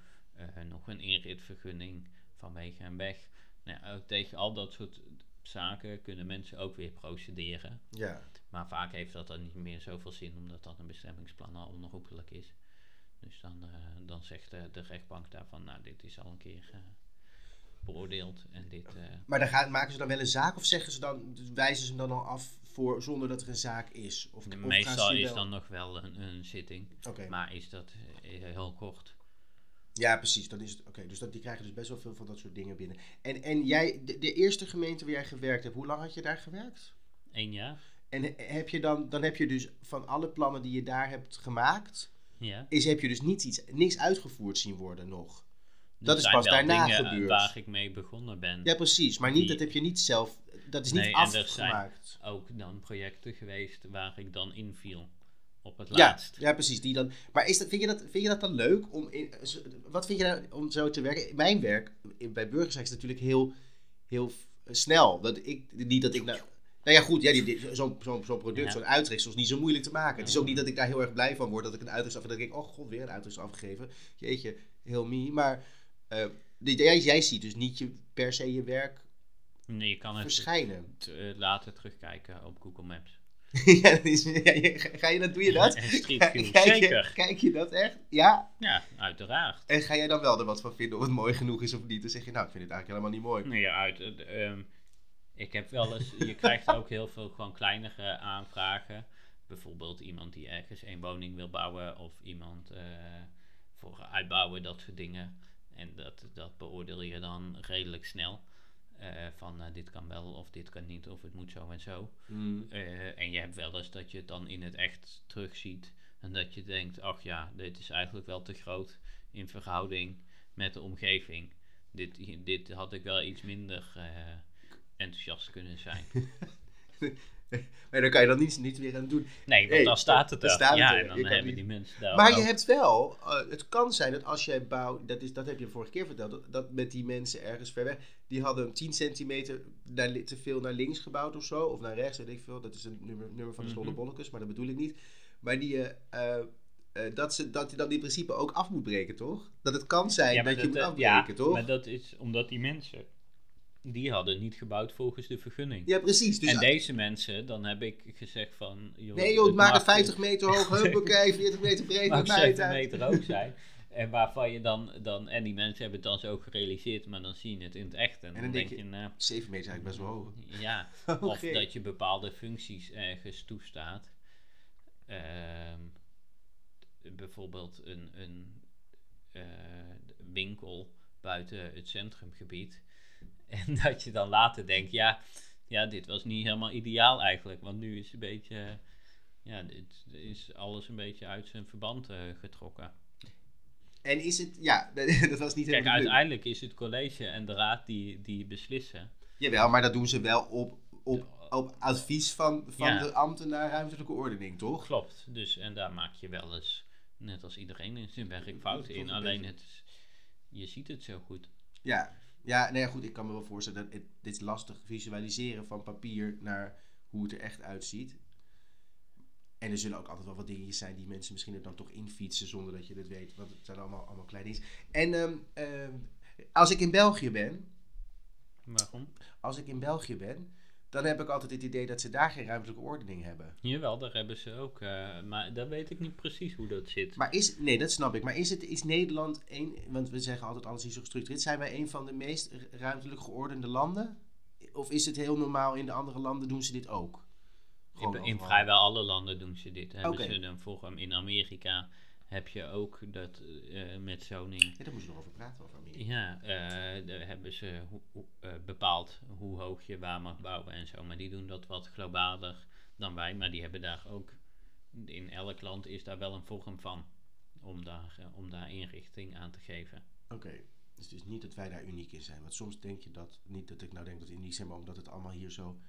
nog een inritvergunning vanwege een weg. Nou, ook tegen al dat soort zaken kunnen mensen ook weer procederen. ja. Maar vaak heeft dat dan niet meer zoveel zin, omdat dan een bestemmingsplan al onherroepelijk is. Dus dan, eh, dan zegt de, de rechtbank daarvan, nou, dit is al een keer eh, beoordeeld en dit... eh, Maar dan gaan, maken ze dan wel een zaak of zeggen ze dan, wijzen ze hem dan al af voor, zonder dat er een zaak is? Of, meestal is dan nog wel een, een zitting, maar is dat heel kort. Ja, precies. Dan is het, oké, dus dat, die krijgen dus best wel veel van dat soort dingen binnen. En, en jij, de, de eerste gemeente waar jij gewerkt hebt, hoe lang had je daar gewerkt? Eén jaar? En he- heb je dan, dan heb je dus van alle plannen die je daar hebt gemaakt, Ja. is, heb je dus niet iets, niks uitgevoerd zien worden nog. Er Dat is pas daarna eh, gebeurd. waar ik mee begonnen ben. Ja, precies. Maar niet, Die- dat heb je niet zelf, dat is niet er zijn- afgemaakt. Ook dan projecten geweest waar ik dan inviel. Op het Ja, laatst. ja, precies. Die dan, maar is dat, vind, je dat, vind je dat dan leuk? Om in, wat vind je nou om zo te werken? Mijn werk bij Burgerzaak is natuurlijk heel, heel snel. Dat ik, niet dat ik nou... Nou ja, goed, ja, zo'n zo'n zo'n product, Ja. zo'n uitrechtsel is niet zo moeilijk te maken. Het is ook niet dat ik daar heel erg blij van word dat ik een uitrechtsel... Dat ik denk, oh god, weer een uitrechtsel afgegeven. Jeetje, heel me. Maar die- jij, jij ziet dus niet je, per se je werk Nee, je kan het verschijnen. eh, later terugkijken op Google Maps. ja, dat is, ja, je- ga je dat, doe je dat? En Street View, Kijk je- zeker. Kijk je dat echt? Ja? Ja, uiteraard. En ga jij dan wel er wat van vinden of het mooi genoeg is of niet? Dan zeg je, nou, ik vind het eigenlijk helemaal niet mooi. Nee, ja, uit, ehm, ik heb wel eens, je krijgt ook heel veel gewoon kleinere aanvragen. Bijvoorbeeld iemand die ergens een woning wil bouwen of iemand eh, voor uitbouwen, dat soort dingen. En dat, dat beoordeel je dan redelijk snel. Eh, van eh, dit kan wel of dit kan niet of het moet zo en zo. Hmm. Eh, en je hebt wel eens dat je het dan in het echt terugziet. En dat je denkt, ach ja, dit is eigenlijk wel te groot in verhouding met de omgeving. Dit, dit had ik wel iets minder enthousiast kunnen zijn. Maar daar kan je dan niet, niet weer aan doen. Nee, want Nee, dan staat het dan er. staat het ja, er. en dan Je hebben niet- die mensen daar Maar je hebt wel, eh, het kan zijn dat als jij bouwt, dat, is, dat heb je vorige keer verteld, dat, dat met die mensen ergens ver weg, die hadden 10 centimeter naar, te veel naar links gebouwd of zo, of naar rechts, weet ik veel. Dat is een nummer, nummer van de Bollekes, maar dat bedoel ik niet. Maar die, eh, dat, ze, dat je dan in principe ook af moet breken, toch? Dat het kan zijn Ja, dat je moet afbreken, ja, toch? Maar dat is omdat die mensen, die hadden niet gebouwd volgens de vergunning. Ja, precies. Dus, en deze mensen, dan heb ik gezegd van... Joh, nee joh, het het 50 meter hoog, huppakee, 40 meter breed, mag maakt mij het 7 uit. meter hoog zijn. En waarvan je dan, dan... En die mensen hebben het dan zo gerealiseerd, maar dan zie je het in het echt. En, dan, denk je... nou, 7 meter is eigenlijk best wel hoog. ja, of dat je bepaalde functies ergens toestaat. Ehm, bijvoorbeeld een, een eh, winkel buiten het centrumgebied. En dat je dan later denkt, ja, ja, dit was niet helemaal ideaal eigenlijk. Want nu is het een beetje, ja, dit is alles een beetje uit zijn verband eh, getrokken. En is het, ja, dat was niet Kijk, helemaal bedoeling. uiteindelijk is het college en de raad die, die beslissen. Jawel, maar dat doen ze wel op, op, op advies van, van Ja. de ambtenaar ruimtelijke ordening, toch? Klopt, dus en daar maak je wel eens, net als iedereen in zijn werk, Toch in. een Alleen het je ziet het zo goed. Ja, ja, nou ja, goed, ik kan me wel voorstellen dat het, dit is lastig visualiseren van papier naar hoe het er echt uitziet. En er zullen ook altijd wel wat dingetjes zijn die mensen misschien er dan toch infietsen zonder dat je het weet. Want het zijn allemaal, allemaal kleine dingen. En ehm, ehm, als ik in België ben, Waarom? als ik in België ben, dan heb ik altijd het idee dat ze daar geen ruimtelijke ordening hebben. Jawel, daar hebben ze ook, eh, maar daar weet ik niet precies hoe dat zit. Maar is, nee, dat snap ik. Maar is, het, is Nederland een, want we zeggen altijd alles is zo gestructureerd, zijn wij een van de meest ruimtelijk geordende landen? Of is het heel normaal in de andere landen doen ze dit ook? Gewoon in, vrijwel alle landen doen ze dit. Hebben Oké. ze een vorm. In Amerika heb je ook dat eh, met zoning. Ja, daar moeten we nog over praten, over Amerika. Ja, eh, daar hebben ze eh, bepaald hoe hoog je waar mag bouwen en zo. Maar die doen dat wat globaler dan wij. Maar die hebben daar ook, in elk land is daar wel een vorm van. Om daar, om daar inrichting aan te geven. Oké, dus het is niet dat wij daar uniek in zijn. Want soms denk je dat, niet dat ik nou denk dat we uniek zijn, maar omdat het allemaal hier zo,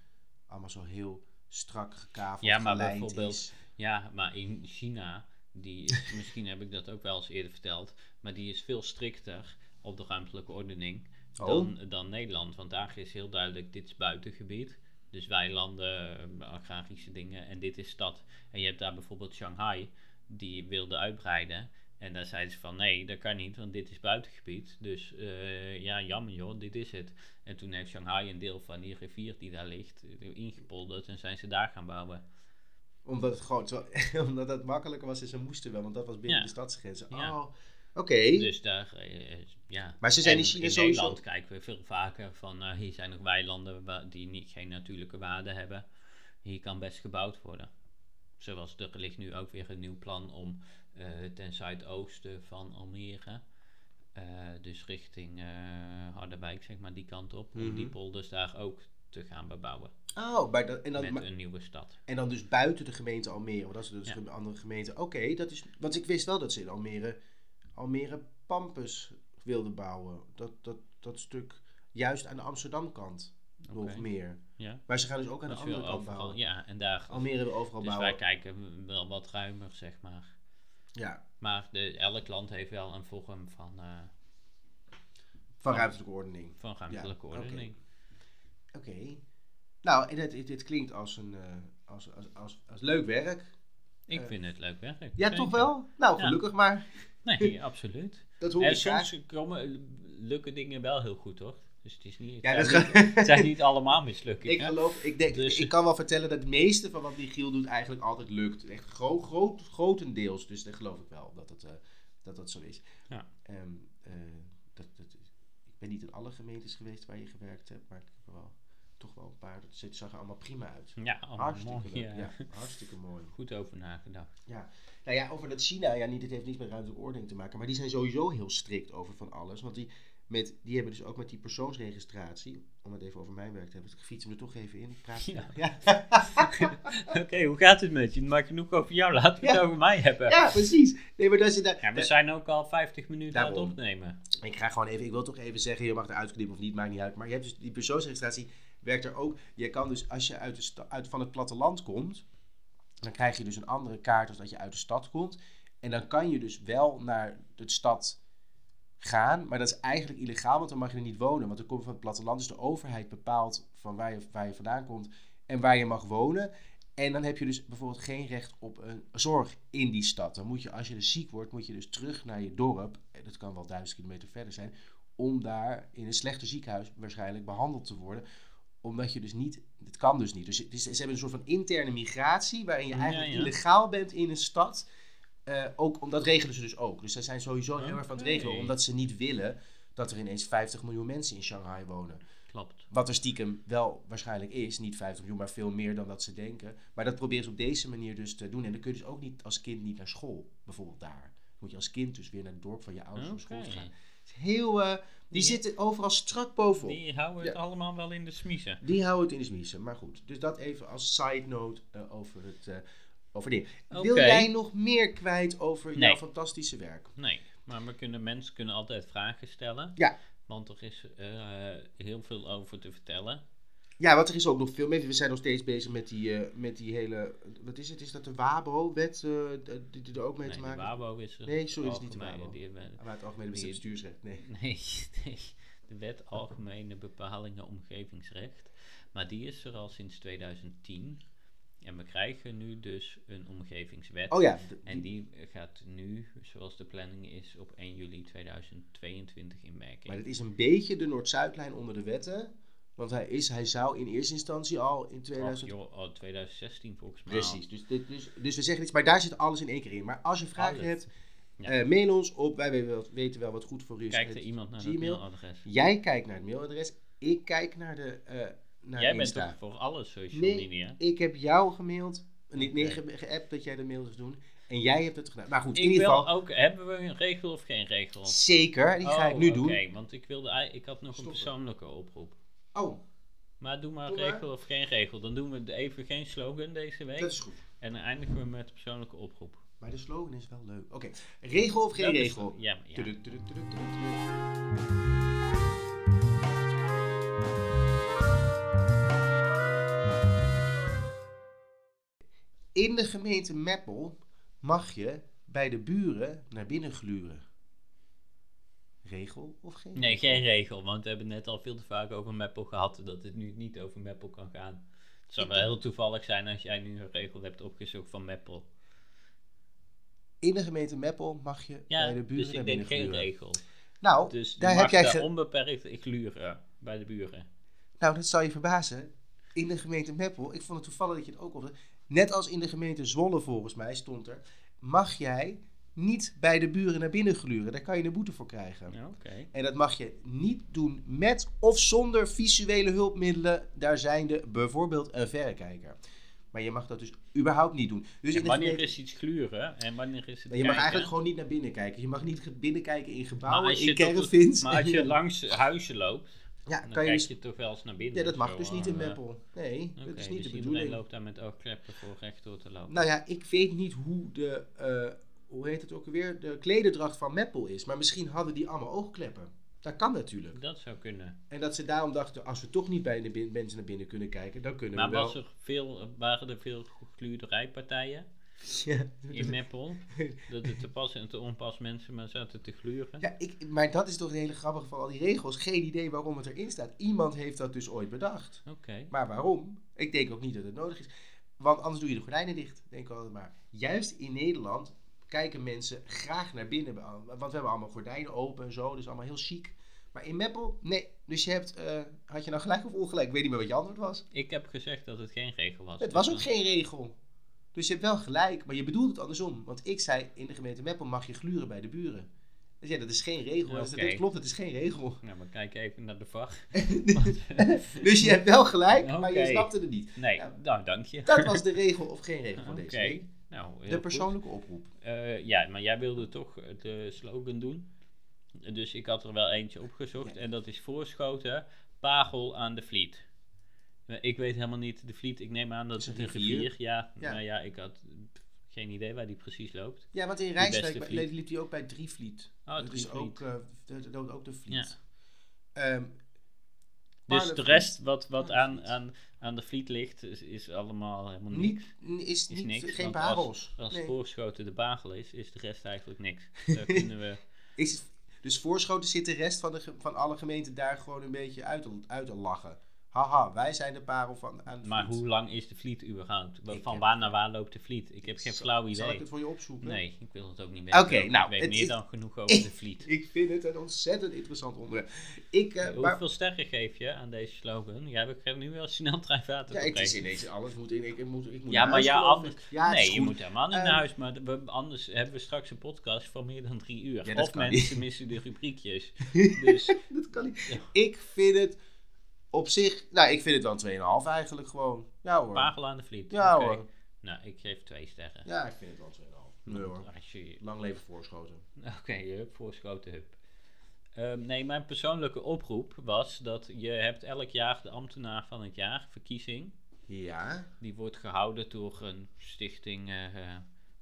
allemaal zo heel strak gekaveld, Ja, maar bijvoorbeeld- is. Ja, maar in China, die is, misschien heb ik dat ook wel eens eerder verteld, maar die is veel strikter op de ruimtelijke ordening Oh. dan, dan Nederland. Want daar is heel duidelijk, dit is buitengebied. Dus weilanden, eh, agrarische dingen en dit is stad. En je hebt daar bijvoorbeeld Shanghai, die wilde uitbreiden. En daar zeiden ze van nee, dat kan niet, want dit is buitengebied. Dus eh, ja, jammer joh, dit is het. En toen heeft Shanghai een deel van die rivier die daar ligt eh, ingepolderd en zijn ze daar gaan bouwen. Omdat het gewoon zo, omdat het makkelijker was en ze moesten wel, want dat was binnen Ja. de stadsgrenzen. Ja. Oh, oké. Dus daar, eh, ja. Maar ze zijn En in China in sowieso- Nederland kijken we veel vaker van, nou, hier zijn nog weilanden die niet, geen natuurlijke waarde hebben. Hier kan best gebouwd worden. Zoals er ligt nu ook weer een nieuw plan om eh, ten zuidoosten van Almere, eh, dus richting eh, Harderwijk, zeg maar, die kant op, Mhm. om die polders daar ook te gaan bebouwen Oh, dat, en, dan, met maar- een nieuwe stad. en dan dus buiten de gemeente Almere, want dat is dus Ja. een andere gemeente. Oké, dat is, want ik wist wel dat ze in Almere, Almere Pampus wilden bouwen. Dat, dat, dat stuk juist aan de Amsterdam-kant nog meer. Ja, Maar ze gaan dus ook aan de is andere kant overal. bouwen. Ja, en daar. Almere wil overal dus wij bouwen. kijken wel wat ruimer, zeg maar. Ja, Maar de, elk land heeft wel een vorm van, eh, van ruimtelijke ordening. van ruimtelijke Ja, ordening. Oké. Nou, dit, dit, klinkt als een eh, als, als, als, als leuk werk. Ik Eh, vind het leuk werk. Ja, zeker. toch wel? Nou, Ja. gelukkig maar. Nee, absoluut. Dat hoor En ik graag. soms komen, lukken dingen wel heel goed, hoor. Dus het is niet, Ja, dat niet, het zijn niet allemaal mislukkingen. Ik geloof, ik, denk, Dus- ik kan wel vertellen dat het meeste van wat Michiel doet eigenlijk altijd lukt. Echt gro groot, grotendeels. Dus dat geloof ik wel dat het, eh, dat, dat zo is. Ja. Ehm, eh, dat, dat, ik ben niet in alle gemeentes geweest waar je gewerkt hebt, maar ik heb wel, toch wel een paar. Dat zag er allemaal prima uit. Ja, allemaal Hartstikke mooi. Ja. Ja, hartstikke mooi. Goed over nagedacht. Nou ja, over dat China, ja, niet, dit heeft niets met ruimtelijke ordening te maken, maar die zijn sowieso heel strikt over van alles. Want die, met, die hebben dus ook met die persoonsregistratie, om het even over mijn werk te hebben, ik fiets hem er toch even in. Praat Ja. ja. Oké, hoe gaat het met je? Het maakt genoeg over jou. Laten we het Ja. over mij hebben. Ja, precies. Nee, maar dat daar. Ja, we zijn ook al 50 minuten aan het opnemen. Ik ga gewoon even, ik wil toch even zeggen, je mag eruit knippen of niet, maakt niet uit. Maar je hebt dus die persoonsregistratie werkt er ook. Je kan dus als je uit, de uit van het platteland komt, dan krijg je dus een andere kaart als dat je uit de stad komt. En dan kan je dus wel naar de stad gaan, maar dat is eigenlijk illegaal, want dan mag je er niet wonen. Want dan kom je van het platteland, dus de overheid bepaalt van waar je, vandaan komt en waar je mag wonen. En dan heb je dus bijvoorbeeld geen recht op een zorg in die stad. Dan moet je, als je dus ziek wordt, moet je dus terug naar je dorp. Dat kan wel duizend kilometer verder zijn. Om daar in een slechter ziekenhuis waarschijnlijk behandeld te worden. Omdat je dus niet, het kan dus niet. Dus ze hebben een soort van interne migratie. Waarin je eigenlijk ja. illegaal bent in een stad. Eh, ook, om, dat regelen ze dus ook. Dus zij zijn sowieso heel erg van het regelen. Omdat ze niet willen dat er ineens 50 miljoen mensen in Shanghai wonen. Klopt. Wat er stiekem wel waarschijnlijk is, niet 50 miljoen, maar veel meer dan dat ze denken. Maar dat proberen ze op deze manier dus te doen. En dan kun je dus ook niet als kind niet naar school, bijvoorbeeld daar. Dan moet je als kind dus weer naar het dorp van je ouders om school te gaan. Het is heel, eh, die Die- zitten overal strak bovenop. Die, Die houden het Ja. allemaal wel in de smiezen. houden het in de smiezen. Maar goed, dus dat even als side note eh, over het eh over dit. Wil jij nog meer kwijt over jouw fantastische werk? Nee, maar we kunnen, mensen kunnen altijd vragen stellen. Ja. Want er is eh, heel veel over te vertellen. Ja, want er is ook nog veel meer. We zijn nog steeds bezig met die, eh, met die hele. Wat is het? Is dat de WABO-wet eh, die, die er ook mee Nee, te de maken WABO is er. Nee, sorry, het is niet de WABO. die- Maar het algemene Die- bestuursrecht. Nee. Nee, nee, de wet Algemene Bepalingen Omgevingsrecht. Maar die is er al sinds 2010. En we krijgen nu dus een omgevingswet. Oh ja, En die gaat nu, zoals de planning is, op 1 juli 2022 in werking. maar het is een beetje de Noord-Zuidlijn onder de wetten. Want hij, is, hij zou in eerste instantie al in Och, 2000. joh, al 2016 volgens mij. Precies, dus, dit- dus, dus we zeggen iets, maar daar zit alles in één keer in. Maar als je vragen Alles. hebt, Ja. eh, mail ons op. Wij weten wel, weten wel wat goed voor u is. Kijkt er iemand naar het mailadres? Jij kijkt naar het mailadres, ik kijk naar de. eh naar Jij bent Insta. toch voor alles social Nee. media? Ik heb jou gemaild, niet nee, Oké. ge- geappt dat jij de mail zou doen. En jij hebt het gedaan. Maar goed, in ieder geval. ook, hebben we een regel of geen regel? Zeker, die ga ik Oh, nu oké, doen. want ik, wilde, ik had nog een persoonlijke oproep. Oh, Maar doe maar Doe maar. regel of geen regel. Dan doen we even geen slogan deze week. dat is goed. En dan eindigen we met de persoonlijke oproep. Maar de slogan is wel leuk. Oké, regel of geen Dat is- regel? ja. In de gemeente Meppel mag je bij de buren naar binnen gluren. Regel of geen? Nee, geen regel. Want we hebben net al veel te vaak over Meppel gehad. Dat het nu niet over Meppel kan gaan. Het zou wel heel toevallig zijn als jij nu een regel hebt opgezocht van Meppel. In de gemeente Meppel mag je Ja, bij de buren dus ik denk geen gluren. regel. Nou, Dus daar heb jij ge- onbeperkt gluren bij de buren. Nou, dat zal je verbazen. In de gemeente Meppel, ik vond het toevallig dat je het ook op. Net als in de gemeente Zwolle volgens mij stond er, mag jij niet bij de buren naar binnen gluren. Daar kan je een boete voor krijgen. Ja. En dat mag je niet doen met of zonder visuele hulpmiddelen. Daar zijn de bijvoorbeeld een verrekijker. Maar je mag dat dus überhaupt niet doen. Dus En wanneer is iets gluren en wanneer is het je mag kijken? eigenlijk gewoon niet naar binnen kijken. Je mag niet binnenkijken in gebouwen, als in caravans. maar als je langs huizen loopt, ja, dan kan je kijk dus- je toch wel eens naar binnen. ja, dat mag zo, dus niet hoor. in Eh, Meppel. Nee, dat is niet dus de iedereen bedoeling. loopt daar met oogkleppen voor rechtdoor te lopen. Nou ja, ik weet niet hoe de, eh, hoe heet het ook alweer, de klederdracht van Meppel is. Maar misschien hadden die allemaal oogkleppen. Dat kan natuurlijk. Dat zou kunnen. En dat ze daarom dachten, als we toch niet bij de mensen naar binnen kunnen kijken, dan kunnen Maar we wel... was er veel, waren er veel gluurderijpartijen Ja, in Meppel? dat er te pas en te onpas mensen maar zaten te gluren? ja ik, maar dat is toch een hele grappige van al die regels. Geen idee waarom het erin staat. Iemand heeft dat dus ooit bedacht. Oké. Maar waarom? Ik denk ook niet dat het nodig is. Want anders doe je de gordijnen dicht. Denk ik altijd maar. Juist in Nederland kijken mensen graag naar binnen. Want we hebben allemaal gordijnen open en zo. Dus allemaal heel chic. Maar in Meppel, nee. Dus je hebt, eh, had je nou gelijk of ongelijk? Ik weet niet meer wat je antwoord was. Ik heb gezegd dat het geen regel was. Het was ook geen regel. Dus je hebt wel gelijk, maar je bedoelt het andersom. Want ik zei, in de gemeente Meppel mag je gluren bij de buren. Dus ja, dat is geen regel. Dus dat klopt, het is geen regel. Nou, maar kijk even naar de VAR. dus je hebt wel gelijk, maar je snapte het niet. Nee, nou dank je. Dat was de regel of geen regel van deze week. Nou, De goed. persoonlijke oproep. Eh, ja, maar jij wilde toch de slogan doen. Dus ik had er wel eentje opgezocht. Ja. En dat is voorschoten, pagel aan de Vliet. Eh, Ik weet helemaal niet, de Vliet, ik neem aan dat Is het een rivier? rivier. Ja, Ja. maar ja, ik had geen idee waar die precies loopt. Ja, want in Vliet. liep hij ook bij Drievliet. Oh, dat is ook, dat loopt ook de Vliet. Ja. Ehm, Dus de rest wat, wat aan, aan, aan de Vliet ligt, is, is allemaal helemaal niet, niks. n- is, Is niet, niks, geen parels. Als Nee. voorschoten de bagel is, is de rest eigenlijk niks. Daar kunnen we... Is, dus voorschoten zit de rest van, de, van alle gemeenten daar gewoon een beetje uit te, uit te lachen. Haha, wij zijn de parel van aan Maar vliet. hoe lang is de vliet überhaupt? Ik Van waar naar waar loopt de vliet? Ik heb geen flauw Zal ik idee. het voor je opzoeken? Nee, ik wil het ook niet weten. Oké, Ik nou, weet het meer is- dan genoeg over de vliet. Ik vind het een ontzettend interessant onderwerp. Ik, eh, maar, Hoeveel sterren geef je aan deze slogan? Ja, we krijgen nu wel snel treinvaart. ja, ik is ineens alles moet in. Ik, ik moet, ik moet Ja, maar ja, anders. ik. Ja, nee, je moet helemaal niet Ehm, naar huis. Maar we, anders hebben we straks een podcast van meer dan drie uur. Ja, of mensen missen de rubriekjes. dus Dat kan niet. Ik vind het op zich, nou, ik vind het wel een 2,5 eigenlijk gewoon. Ja hoor. Pagel aan de vliet. Ja Oké. hoor. Nou, ik geef twee sterren. Ja, ik vind het wel een 2,5. Nee hoor. Je, Lang leven voorschoten. Oké, hup, voorschoten hup. Ehm, nee, mijn persoonlijke oproep was dat je hebt elk jaar de ambtenaar van het jaar verkiezing. Ja. Die wordt gehouden door een stichting eh, eh,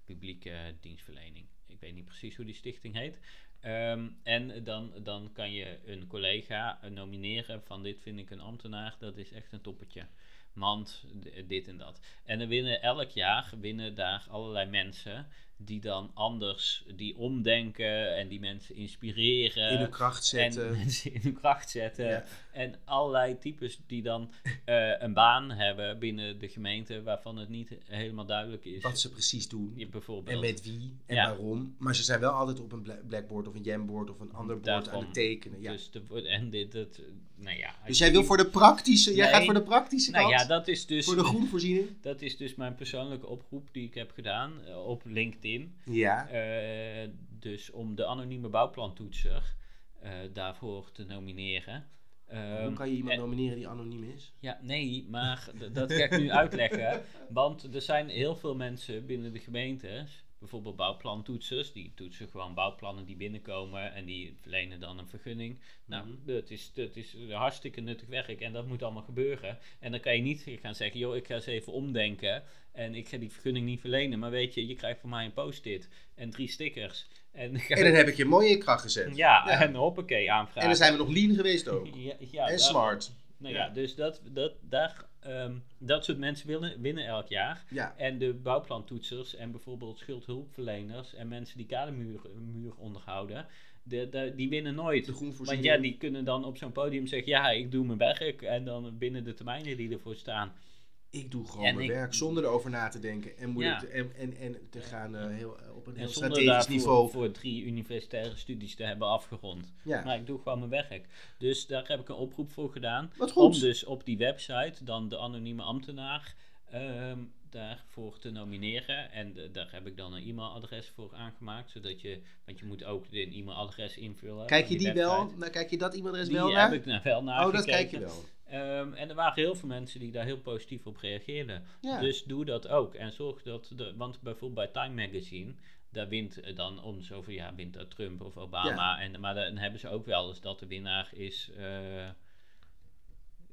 publieke dienstverlening. Ik weet niet precies hoe die stichting heet. Ehm, en dan, dan kan je een collega nomineren van dit vind ik een ambtenaar, dat is echt een toppetje. Want d- dit en dat. En er winnen elk jaar winnen daar allerlei mensen die dan anders, die omdenken en die mensen inspireren. In de kracht zetten. En mensen in hun kracht zetten. Ja. En allerlei types die dan eh, een baan hebben binnen de gemeente waarvan het niet helemaal duidelijk is. Wat ze precies doen. Bijvoorbeeld. En met wie en Ja. waarom. Maar ze zijn wel altijd op een bla- blackboard of een jamboard of een ander bord aan het tekenen. Ja. Dus, Dus de, en dit, dat, nou ja. als jij wil voor de praktische, jij gaat voor de praktische Nou kant? ja, dat is dus. voor de groenvoorziening? Dat is dus mijn persoonlijke oproep die ik heb gedaan eh, op LinkedIn. Ja. Eh, dus om de anonieme bouwplantoetser eh, daarvoor te nomineren. Hoe Ehm, kan je iemand en- nomineren die anoniem is? Ja, nee, maar dat ga ik nu uitleggen. Want er zijn heel veel mensen binnen de gemeentes, bijvoorbeeld bouwplantoetsers, die toetsen gewoon bouwplannen die binnenkomen en die verlenen dan een vergunning. Nou, Mhm. dat, is, dat is hartstikke nuttig werk en dat moet allemaal gebeuren. En dan kan je niet gaan zeggen, joh, ik ga eens even omdenken en ik ga die vergunning niet verlenen. Maar weet je, je krijgt van mij een post-it en drie stickers. En, En dan heb ik je mooi in kracht gezet. ja, Ja. en hoppakee aanvragen. En dan zijn we nog lean geweest ook. Ja, ja, en smart. Nou Ja. ja, dus dat, dat, daar, ehm, dat soort mensen winnen, winnen elk jaar. Ja. En de bouwplantoetsers en bijvoorbeeld schuldhulpverleners en mensen die kademuur muur onderhouden, de, de, die winnen nooit. Want ja, die kunnen dan op zo'n podium zeggen, ja, ik doe mijn werk. En dan binnen de termijnen die ervoor staan. Ik doe gewoon En mijn ik- werk zonder erover na te denken. En, Ja. te, en, en, en te gaan eh, heel, eh, op een heel En strategisch niveau. voor drie universitaire studies te hebben afgerond. Ja. Maar ik doe gewoon mijn werk. Dus daar heb ik een oproep voor gedaan. Wat Om dus op die website dan de anonieme ambtenaar ehm, daarvoor te nomineren. En de- daar heb ik dan een e-mailadres voor aangemaakt. Zodat je, want je moet ook een e-mailadres invullen. Kijk je die wel? Nou, kijk je dat e-mailadres Die wel heb naar? ik nou wel naar oh, dat kijk je wel. Ehm, en er waren heel veel mensen die daar heel positief op reageerden. Ja. Dus doe dat ook. En zorg dat, de, want bijvoorbeeld bij Time Magazine, daar wint eh, dan om zoveel jaar wint dat Trump of Obama. En, maar dan hebben ze ook wel eens dat de winnaar is eh,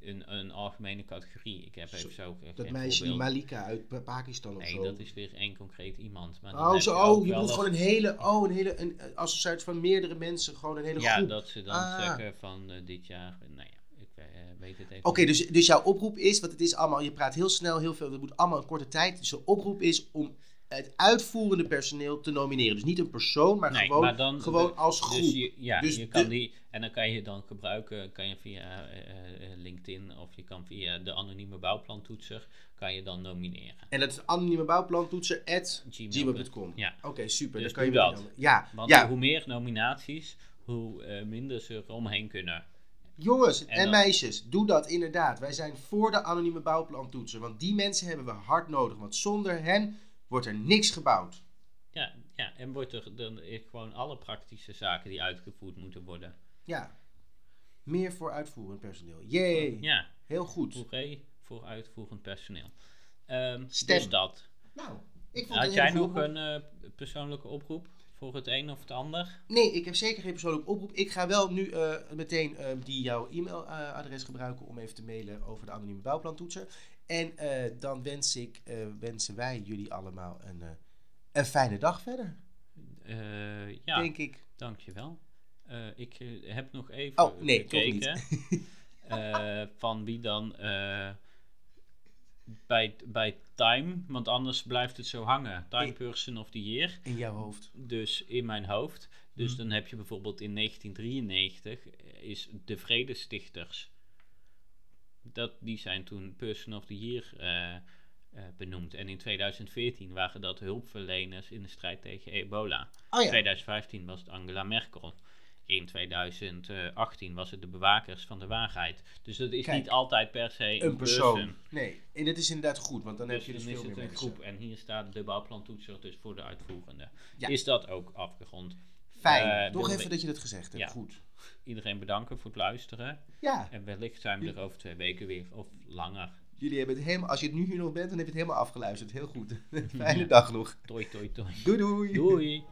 een, een algemene categorie. Ik heb even zo eh, dat meisje, die. Malika uit Pa- Pakistan of Nee, zo. dat is weer één concreet iemand. Maar Oh, zo, je ook oh, je gewoon een hele, oh, een hele, een, een soort van meerdere mensen, gewoon een hele Ja, groep. dat ze dan Ah. zeggen van eh, dit jaar, nou ja, ik eh, weet het even Oké, dus, dus jouw oproep is, want het is allemaal, je praat heel snel, heel veel, dat moet allemaal in korte tijd. Dus de oproep is om het uitvoerende personeel te nomineren. Dus niet een persoon, maar Nee, gewoon, maar dan- gewoon als groep. Dus je, ja, Dus je kan de- die, en dan kan je dan gebruiken, kan je via eh, eh, LinkedIn of je kan via de anonieme bouwplantoetser, kan je dan nomineren. En dat is anonieme bouwplantoetser at Gmail. gmail.com. Ja. Oké, super. Dus dan kan doe je dat. Ja, Want ja. hoe meer nominaties, hoe eh, minder ze er omheen kunnen. Jongens en, meisjes, doe dat inderdaad. Wij zijn voor de anonieme bouwplantoetser. Want die mensen hebben we hard nodig. Want zonder hen wordt er niks gebouwd. Ja, ja en wordt er dan gewoon alle praktische zaken die uitgevoerd moeten worden. Ja. Meer voor uitvoerend personeel. Jee. Ja, Heel goed. hoeré voor uitvoerend personeel. Stem. Dus dat. Nou, ik vond Had jij nog een eh, persoonlijke oproep voor het een of het ander? Nee, ik heb zeker geen persoonlijke oproep. Ik ga wel nu eh, meteen eh, die jouw e-mailadres gebruiken om even te mailen over de anonieme bouwplantoetser. En dan wens ik, wensen wij jullie allemaal een, een fijne dag verder, ja, denk ik. dankjewel. Eh ik eh, heb nog even Oh, nee, gekeken eh, van wie dan bij, bij Time, want anders blijft het zo hangen. Time Person of the Year, In jouw hoofd. dus in mijn hoofd. Dus Mhm. dan heb je bijvoorbeeld in 1993 is de Vredestichters. dat, die zijn toen Person of the Year benoemd. En in 2014 waren dat hulpverleners in de strijd tegen ebola. Oh In ja. 2015 was het Angela Merkel. In 2018 was het de bewakers van de waarheid. Dus dat is Kijk, niet altijd per se een, Een persoon. person. Nee, en dat is inderdaad goed, want dan Dus heb je dus dan is veel het meer een mensen. groep. En hier staat de bouwplantoetser dus voor de uitvoerende. Ja. Is dat ook afgerond? Fijn, Eh, toch even dat je dat gezegd hebt. Ja. Goed. Iedereen bedanken voor het luisteren. Ja, En wellicht zijn we er over twee weken weer. Of langer. jullie hebben het helemaal, als je het nu hier nog bent, dan heb je het helemaal afgeluisterd. Heel goed. Fijne dag nog. Toi, toi, toi. Doei doei. Doei.